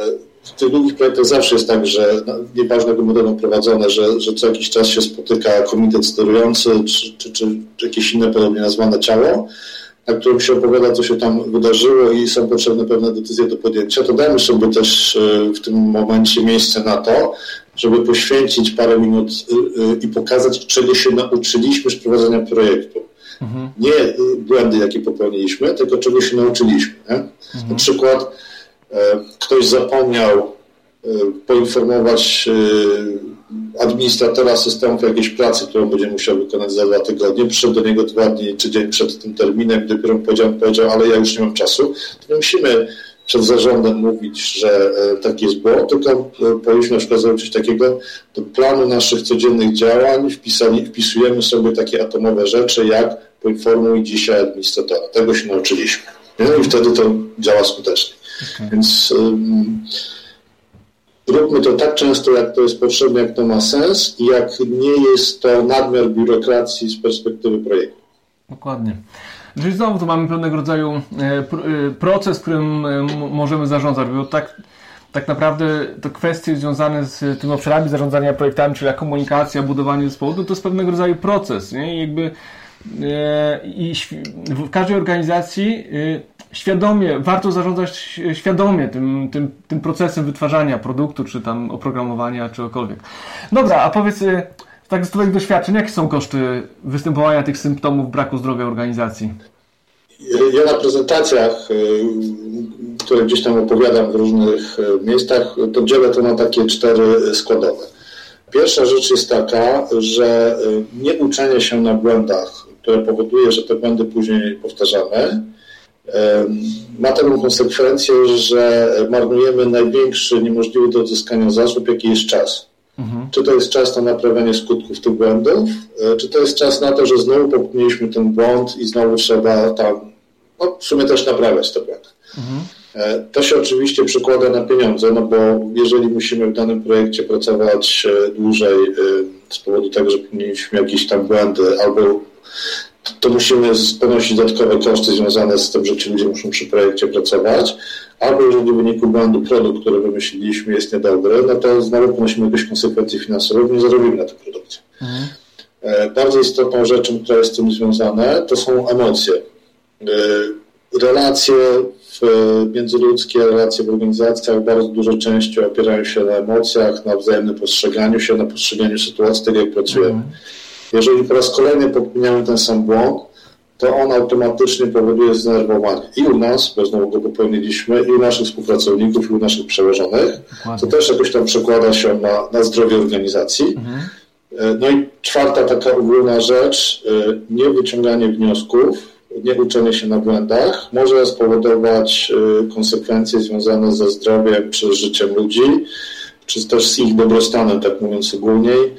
w tych długich projektach zawsze jest tak, że no, nieważne jak będą prowadzone, że, że co jakiś czas się spotyka komitet sterujący czy, czy, czy, czy jakieś inne podobnie nazwane ciało na którym się opowiada, co się tam wydarzyło i są potrzebne pewne decyzje do podjęcia, to dajmy sobie też w tym momencie miejsce na to, żeby poświęcić parę minut y, y, i pokazać, czego się nauczyliśmy z prowadzenia projektu. Mhm. Nie błędy, jakie popełniliśmy, tylko czego się nauczyliśmy. Mhm. Na przykład e, ktoś zapomniał poinformować administratora systemu o jakiejś pracy, którą będzie musiał wykonać za dwa tygodnie, przyszedł do niego dwa dni czy dzień przed tym terminem, dopiero powiedział, powiedział, ale ja już nie mam czasu, to nie musimy przed zarządem mówić, że e, taki jest błąd, tylko e, powinniśmy na przykład zrobić coś takiego, do planu naszych codziennych działań wpisali, wpisujemy sobie takie atomowe rzeczy, jak poinformuj dzisiaj administratora. Tego się nauczyliśmy. No i wtedy to działa skutecznie. Okay. Więc um, róbmy to tak często, jak to jest potrzebne, jak to ma sens i jak nie jest to nadmiar biurokracji z perspektywy projektu. Dokładnie. Czyli znowu tu mamy pewnego rodzaju e, e, proces, którym e, możemy zarządzać, bo tak, tak naprawdę te kwestie związane z tymi obszarami zarządzania projektami, czyli komunikacja, budowanie zespołu, to, to jest pewnego rodzaju proces. Nie? I jakby i w każdej organizacji świadomie, warto zarządzać świadomie tym, tym, tym procesem wytwarzania produktu, czy tam oprogramowania, czy czegokolwiek. Dobra, a powiedz tak z Twoich doświadczeń, jakie są koszty występowania tych symptomów braku zdrowia organizacji? Ja na prezentacjach, y, które gdzieś tam opowiadam w różnych y, miejscach, to dzielę to na takie cztery składowe. Pierwsza rzecz jest taka, że y, nie uczenie się na błędach, które powoduje, że te błędy później powtarzamy, ma taką konsekwencję, że marnujemy największy, niemożliwy do odzyskania zasób, jaki jest czas. Mhm. Czy to jest czas na naprawianie skutków tych błędów, e, czy to jest czas na to, że znowu popełniliśmy ten błąd i znowu trzeba tam no, w sumie też naprawiać te błędy. Mhm. E, to się oczywiście przekłada na pieniądze, no bo jeżeli musimy w danym projekcie pracować e, dłużej z powodu tego, że popełniliśmy jakieś tam błędy albo to musimy ponosić dodatkowe koszty związane z tym, że ci ludzie muszą przy projekcie pracować, albo jeżeli w wyniku błędu produkt, który wymyśliliśmy jest niedobry, no to znowu ponosimy jakieś konsekwencje finansowe i nie zarobimy na tym produkcie. Mhm. E, bardzo istotną rzeczą, która jest z tym związana, to są emocje. E, relacje międzyludzkie, relacje w organizacjach bardzo dużo częściej opierają się na emocjach, na wzajemnym postrzeganiu się, na postrzeganiu sytuacji, tego jak pracujemy. Mhm. Jeżeli po raz kolejny popełniamy ten sam błąd, to on automatycznie powoduje zdenerwowanie i u nas, bo znowu go popełniliśmy, i u naszych współpracowników, i u naszych przełożonych, co też jakoś tam przekłada się na, na zdrowie organizacji. Mhm. No i czwarta taka ogólna rzecz, nie wyciąganie wniosków, nie uczenie się na błędach może spowodować konsekwencje związane ze zdrowiem czy życiem ludzi, czy też z ich dobrostanem, tak mówiąc ogólniej.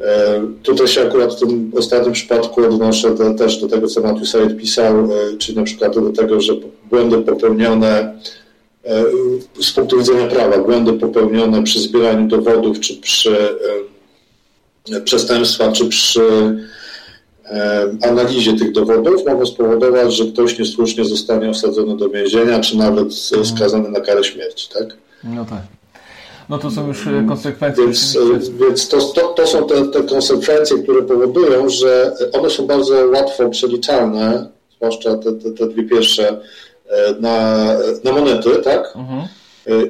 E, tutaj się akurat w tym ostatnim przypadku odnoszę do, też do tego, co Matthew Said pisał, e, czyli na przykład do tego, że błędy popełnione e, z punktu widzenia prawa, błędy popełnione przy zbieraniu dowodów, czy przy przestępstwach, czy przy analizie tych dowodów mogą spowodować, że ktoś niesłusznie zostanie osadzony do więzienia, czy nawet skazany na karę śmierci, tak? No tak no to są już e, konsekwencje. Więc, e, więc to, to, to, są te, te konsekwencje, które powodują, że one są bardzo łatwo przeliczalne, zwłaszcza te, te, te dwie pierwsze, e, na, na monety, tak? Mhm.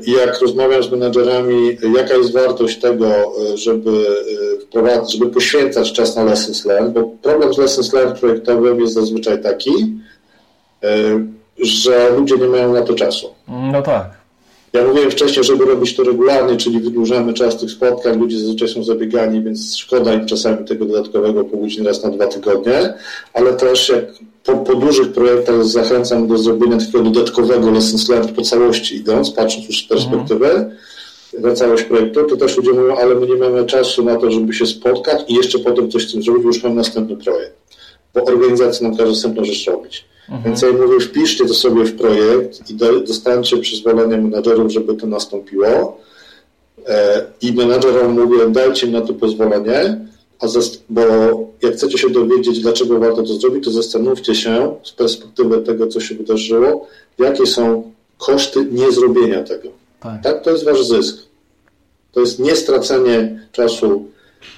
I jak rozmawiam z menedżerami, jaka jest wartość tego, żeby żeby poświęcać czas na lessons learned, bo problem z lessons learned projektowym jest zazwyczaj taki, że ludzie nie mają na to czasu. No tak. Ja mówiłem wcześniej, żeby robić to regularnie, czyli wydłużamy czas tych spotkań, ludzie zazwyczaj są zabiegani, więc szkoda im czasami tego dodatkowego pół godziny raz na dwa tygodnie, ale też jak po, po dużych projektach zachęcam do zrobienia takiego dodatkowego lessons learned po całości idąc, patrząc już z perspektywy mhm. na całość projektu, to też ludzie mówią, ale my nie mamy czasu na to, żeby się spotkać i jeszcze potem coś z tym zrobić, już mam następny projekt, bo organizacja nam każe następną rzecz robić. Mhm. Więc ja mówię, wpiszcie to sobie w projekt i dostańcie przyzwolenie menadżerów, żeby to nastąpiło. E, I menadżerom mówię, dajcie mi na to pozwolenie, a bo jak chcecie się dowiedzieć, dlaczego warto to zrobić, to zastanówcie się z perspektywy tego, co się wydarzyło, jakie są koszty niezrobienia tego. Tak. tak? To jest wasz zysk. To jest nie stracenie czasu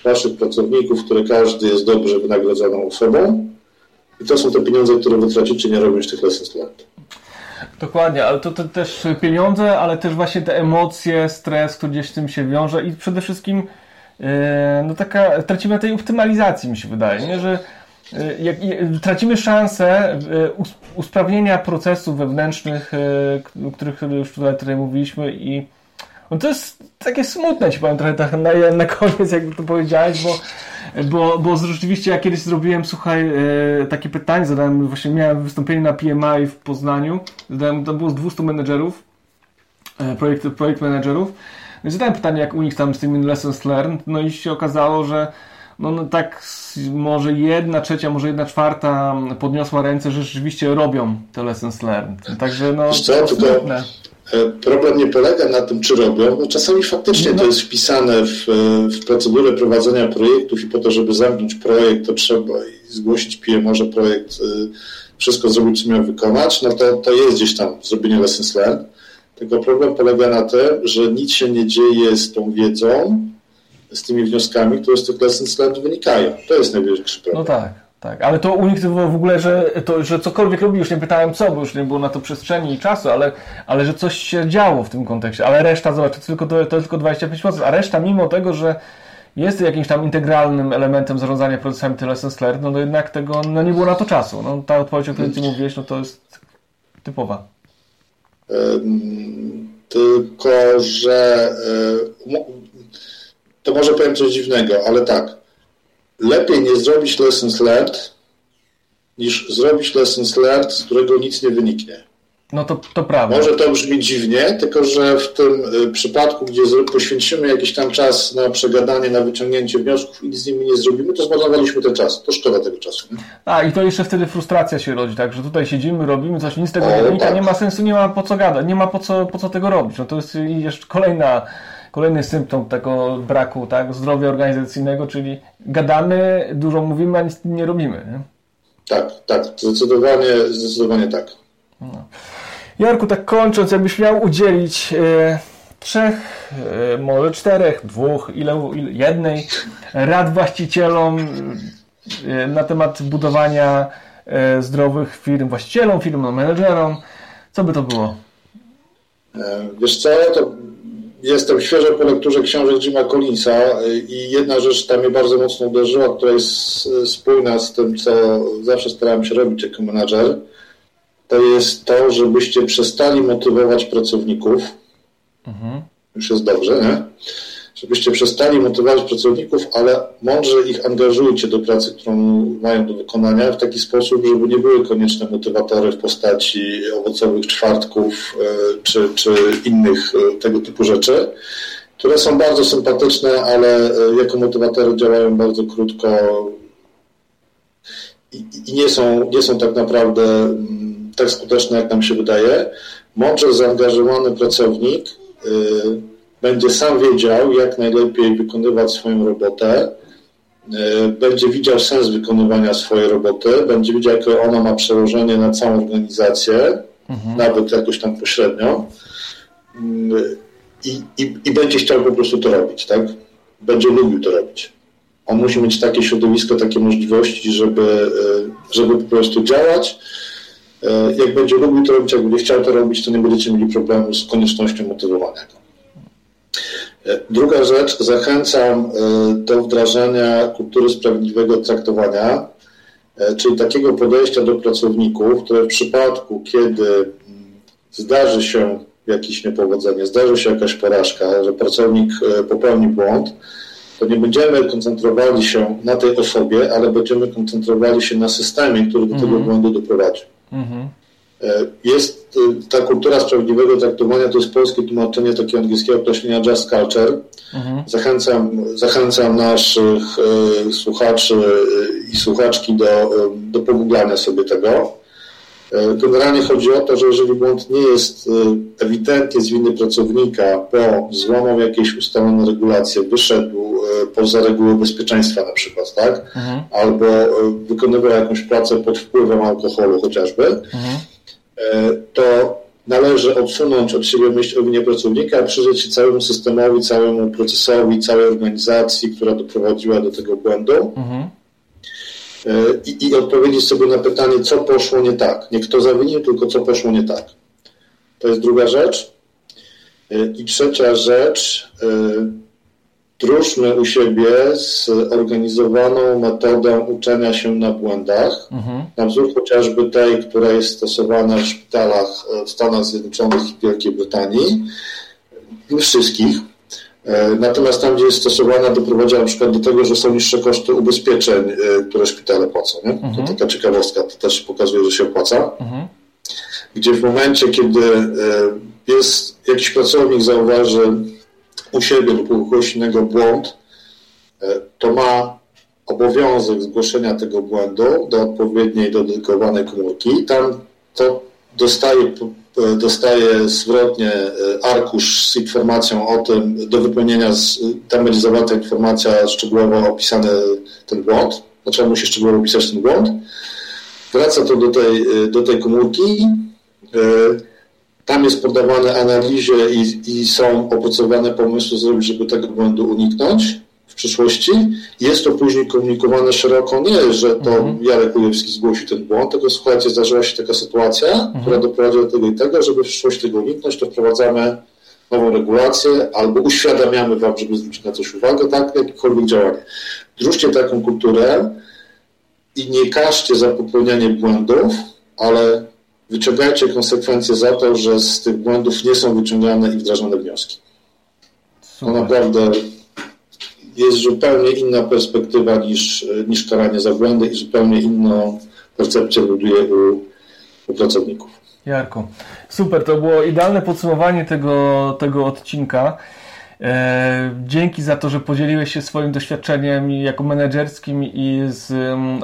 waszych pracowników, które każdy jest dobrze wynagrodzoną osobą, i to są te pieniądze, które wytracicie, nie robiąc tych learned. Dokładnie, ale to, to, też pieniądze, ale też właśnie te emocje, stres, który gdzieś z tym się wiąże i przede wszystkim yy, no taka, tracimy tej optymalizacji, mi się wydaje, nie? że yy, jak, tracimy szansę yy, usprawnienia procesów wewnętrznych, o których już tutaj, tutaj mówiliśmy i no to jest takie smutne, ci powiem trochę tak na, na koniec, jakby to powiedziałeś, bo bo, bo rzeczywiście ja kiedyś zrobiłem, słuchaj, e, takie pytanie, zadałem, właśnie miałem wystąpienie na PMI w Poznaniu, zadałem, to było z 200 menedżerów, e, projekt, projekt menedżerów, no i zadałem pytanie, jak u nich tam z tymi lessons learned, no i się okazało, że no, no tak może jedna trzecia, może jedna czwarta podniosła ręce, że rzeczywiście robią te lessons learned. Także no, to smutne. E, problem nie polega na tym, czy robią. No czasami faktycznie to jest wpisane w, w procedurę prowadzenia projektów i po to, żeby zamknąć projekt, to trzeba zgłosić PMO, że projekt y, wszystko zrobił, co miał wykonać, no to, to jest gdzieś tam zrobienie lessons learned. Tylko problem polega na tym, że nic się nie dzieje z tą wiedzą, z tymi wnioskami, które z tych lessons learned wynikają. To jest największy problem. No tak. Tak, ale to u nich to było w ogóle, że, to, że cokolwiek robi, już nie pytałem co, bo już nie było na to przestrzeni i czasu, ale, ale że coś się działo w tym kontekście. Ale reszta, zobacz, to tylko, to, to tylko 25%, a reszta mimo tego, że jest jakimś tam integralnym elementem zarządzania procesami Lessons Learned, no to jednak tego no nie było na to czasu. No, ta odpowiedź, o której Ty mówiłeś, no to jest typowa. tylko, że to może powiem coś dziwnego, ale tak lepiej nie zrobić lessons learned, niż zrobić lessons learned, z którego nic nie wyniknie. No to, to prawda. Może to brzmi dziwnie, tylko że w tym y, przypadku, gdzie poświęcimy jakiś tam czas na przegadanie, na wyciągnięcie wniosków i nic z nimi nie zrobimy, to zmarnowaliśmy ten czas. To szkoda tego czasu. Nie? A i to jeszcze wtedy frustracja się rodzi, tak, że tutaj siedzimy, robimy coś, nic z tego o, nie wynika, tak. nie ma sensu, nie ma po co gadać, nie ma po co, po co tego robić. No to jest jeszcze kolejna kolejny symptom tego braku tak, zdrowia organizacyjnego, czyli gadamy, dużo mówimy, a nic nie robimy. Nie? Tak, tak, zdecydowanie, zdecydowanie tak. No. Jarku, tak kończąc, jakbyś miał udzielić e, trzech, e, może czterech, dwóch, ile, ile, jednej rad właścicielom e, na temat budowania e, zdrowych firm, właścicielom firm, no, menedżerom, co by to było? E, wiesz co, to Jestem świeżo po lekturze książek Jima Collinsa y, i jedna rzecz tam mnie bardzo mocno uderzyła, która jest y, spójna z tym, co zawsze starałem się robić jako menadżer, to jest to, żebyście przestali motywować pracowników. Mhm. Już jest dobrze, nie? Żebyście przestali motywować pracowników, ale mądrze ich angażujcie do pracy, którą mają do wykonania w taki sposób, żeby nie były konieczne motywatory w postaci owocowych czwartków e, czy, czy innych e, tego typu rzeczy, które są bardzo sympatyczne, ale e, jako motywatory działają bardzo krótko i, nie, są, nie są tak naprawdę mm, tak skuteczne, jak nam się wydaje. Mądrze zaangażowany pracownik będzie sam wiedział, jak najlepiej wykonywać swoją robotę, e, będzie widział sens wykonywania swojej roboty, będzie widział, jakie ona ma przełożenie na całą organizację, mhm. nawet jakoś tam pośrednio mm, i, i, i będzie chciał po prostu to robić, tak? Będzie lubił to robić. On musi mieć takie środowisko, takie możliwości, żeby, e, żeby po prostu działać. E, jak będzie lubił to robić, jak będzie chciał to robić, to nie będziecie mieli problemu z koniecznością motywowania go. Druga rzecz, zachęcam e, do wdrażania kultury sprawiedliwego traktowania, e, czyli takiego podejścia do pracowników, które w przypadku, kiedy mm, zdarzy się jakieś niepowodzenie, zdarzy się jakaś porażka, że pracownik e, popełni błąd, to nie będziemy koncentrowali się na tej osobie, ale będziemy koncentrowali się na systemie, który do tego mm -hmm. błędu doprowadził. Mm -hmm. E, jest e, ta kultura sprawiedliwego traktowania, to jest polskie tłumaczenie takiego angielskiego określenia just culture. Mhm. Zachęcam, zachęcam naszych e, słuchaczy i słuchaczki do, do pogooglania sobie tego. Generalnie chodzi o to, że jeżeli błąd nie jest ewidentnie z winy pracownika, bo złamał jakieś ustalone regulacje, wyszedł poza reguły bezpieczeństwa na przykład, tak? Mhm. Albo wykonywał jakąś pracę pod wpływem alkoholu chociażby, mhm to należy odsunąć od siebie myśl o winie pracownika, a przyjrzeć się całemu systemowi, całemu procesowi, całej organizacji, która doprowadziła do tego błędu mhm. E, i, i odpowiedzieć sobie na pytanie, co poszło nie tak. Nie kto zawinił, tylko co poszło nie tak. To jest druga rzecz. E, I trzecia rzecz, Drużmy u siebie zorganizowaną metodę uczenia się na błędach, mhm. na wzór chociażby tej, która jest stosowana w szpitalach w Stanach Zjednoczonych i Wielkiej Brytanii, nie wszystkich. E, natomiast tam, gdzie jest stosowana, doprowadza na przykład do tego, że są niższe koszty ubezpieczeń, e, które szpitale płacą. Nie? Mhm. To taka ciekawostka, to też pokazuje, że się opłaca. Mhm. Gdzie w momencie, kiedy e, jest jakiś pracownik zauważy, u siebie lub u kogoś innego błąd, e, to ma obowiązek zgłoszenia tego błędu do odpowiedniej, dedykowanej komórki. Tam to dostaje, e, dostaje zwrotnie e, arkusz z informacją o tym, do wypełnienia, tam będzie zawarta informacja szczegółowo opisany ten błąd, on musi szczegółowo opisać ten błąd. Wraca to do tej, do tej komórki, tam jest podawane analizie i, i są opracowane pomysły, żeby tego błędu uniknąć w przyszłości. Jest to później komunikowane szeroko, nie, że to mhm. Jarek Ujewski zgłosi ten błąd, tylko słuchajcie, zdarzyła się taka sytuacja, mhm. która doprowadzi do tego i tego, żeby w przyszłości tego uniknąć, to wprowadzamy nową regulację albo uświadamiamy Wam, żeby zwrócić na coś uwagę, tak, jakiekolwiek działanie. Drużcie taką kulturę i nie każcie za popełnianie błędów, ale wyciągajcie konsekwencje za to, że z tych błędów nie są wyciągane i wdrażane wnioski. To naprawdę jest zupełnie inna perspektywa niż, niż karanie za błędy i zupełnie inną percepcję buduje u, u pracowników. Jarko, super, to było idealne podsumowanie tego, tego odcinka. E, dzięki za to, że podzieliłeś się swoim doświadczeniem jako menedżerskim i z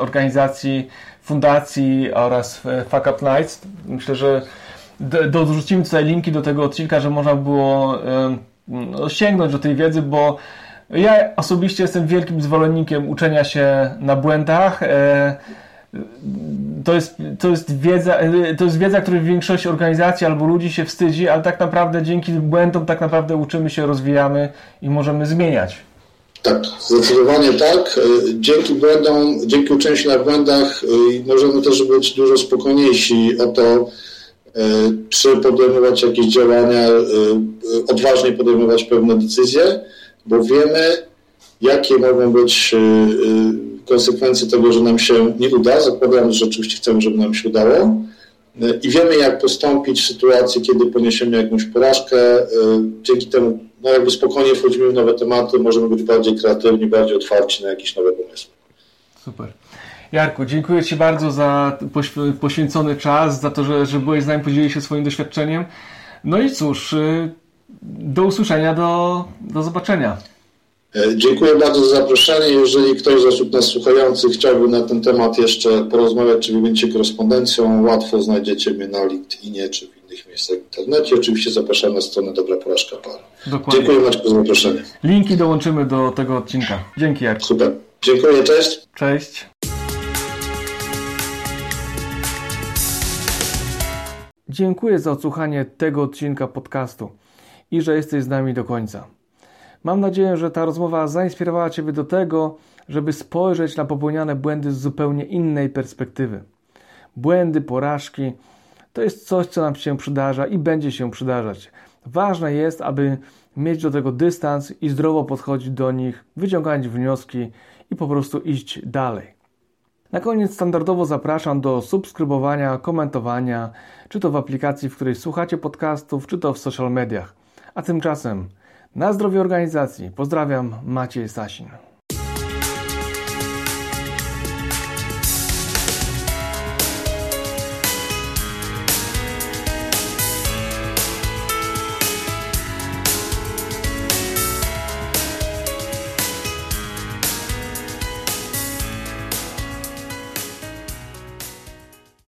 organizacji fundacji oraz Fuck Up Nights. Myślę, że dorzucimy tutaj linki do tego odcinka, że można było no, sięgnąć do tej wiedzy, bo ja osobiście jestem wielkim zwolennikiem uczenia się na błędach. E, to jest, to jest wiedza, to jest wiedza, której większość organizacji albo ludzi się wstydzi, ale tak naprawdę dzięki błędom tak naprawdę uczymy się, rozwijamy i możemy zmieniać. Tak, zdecydowanie tak. E, dzięki błędom, dzięki uczeniu się na błędach e, możemy też być dużo spokojniejsi o to, e, czy podejmować jakieś działania, odważniej podejmować pewne decyzje, bo wiemy, jakie mogą być konsekwencje tego, że nam się nie uda. Zakładam, że oczywiście chcemy, żeby nam się udało. I wiemy, jak postąpić w sytuacji, kiedy poniesiemy jakąś porażkę. Dzięki temu no jakby spokojnie wchodzimy w nowe tematy, możemy być bardziej kreatywni, bardziej otwarci na jakieś nowe pomysły. Super. Jarku, dziękuję Ci bardzo za poświęcony czas, za to, że, że byłeś z nami, podzieliłeś się swoim doświadczeniem. No i cóż, y, do usłyszenia, do, do zobaczenia. E, dziękuję bardzo za zaproszenie. Jeżeli ktoś z osób nas słuchających chciałby na ten temat jeszcze porozmawiać, czy wymienić się korespondencją, łatwo znajdziecie mnie na LinkedInie czy w innych miejscach w internecie. Oczywiście zapraszam na stronę Dobra Porażka Par. Dokładnie. Dziękuję Maćku za zaproszenie. Linki dołączymy do tego odcinka. Dzięki Jarku. Super. Dziękuję, cześć. Cześć. Dziękuję za odsłuchanie tego odcinka podcastu i że jesteś z nami do końca. Mam nadzieję, że ta rozmowa zainspirowała Ciebie do tego, żeby spojrzeć na popełniane błędy z zupełnie innej perspektywy. Błędy, porażki to jest coś, co nam się przydarza i będzie się przydarzać. Ważne jest, aby mieć do tego dystans i zdrowo podchodzić do nich, wyciągać wnioski i po prostu iść dalej. Na koniec standardowo zapraszam do subskrybowania, komentowania, czy to w aplikacji, w której słuchacie podcastów, czy to w social mediach. A tymczasem na zdrowie organizacji. Pozdrawiam, Maciej Sasin.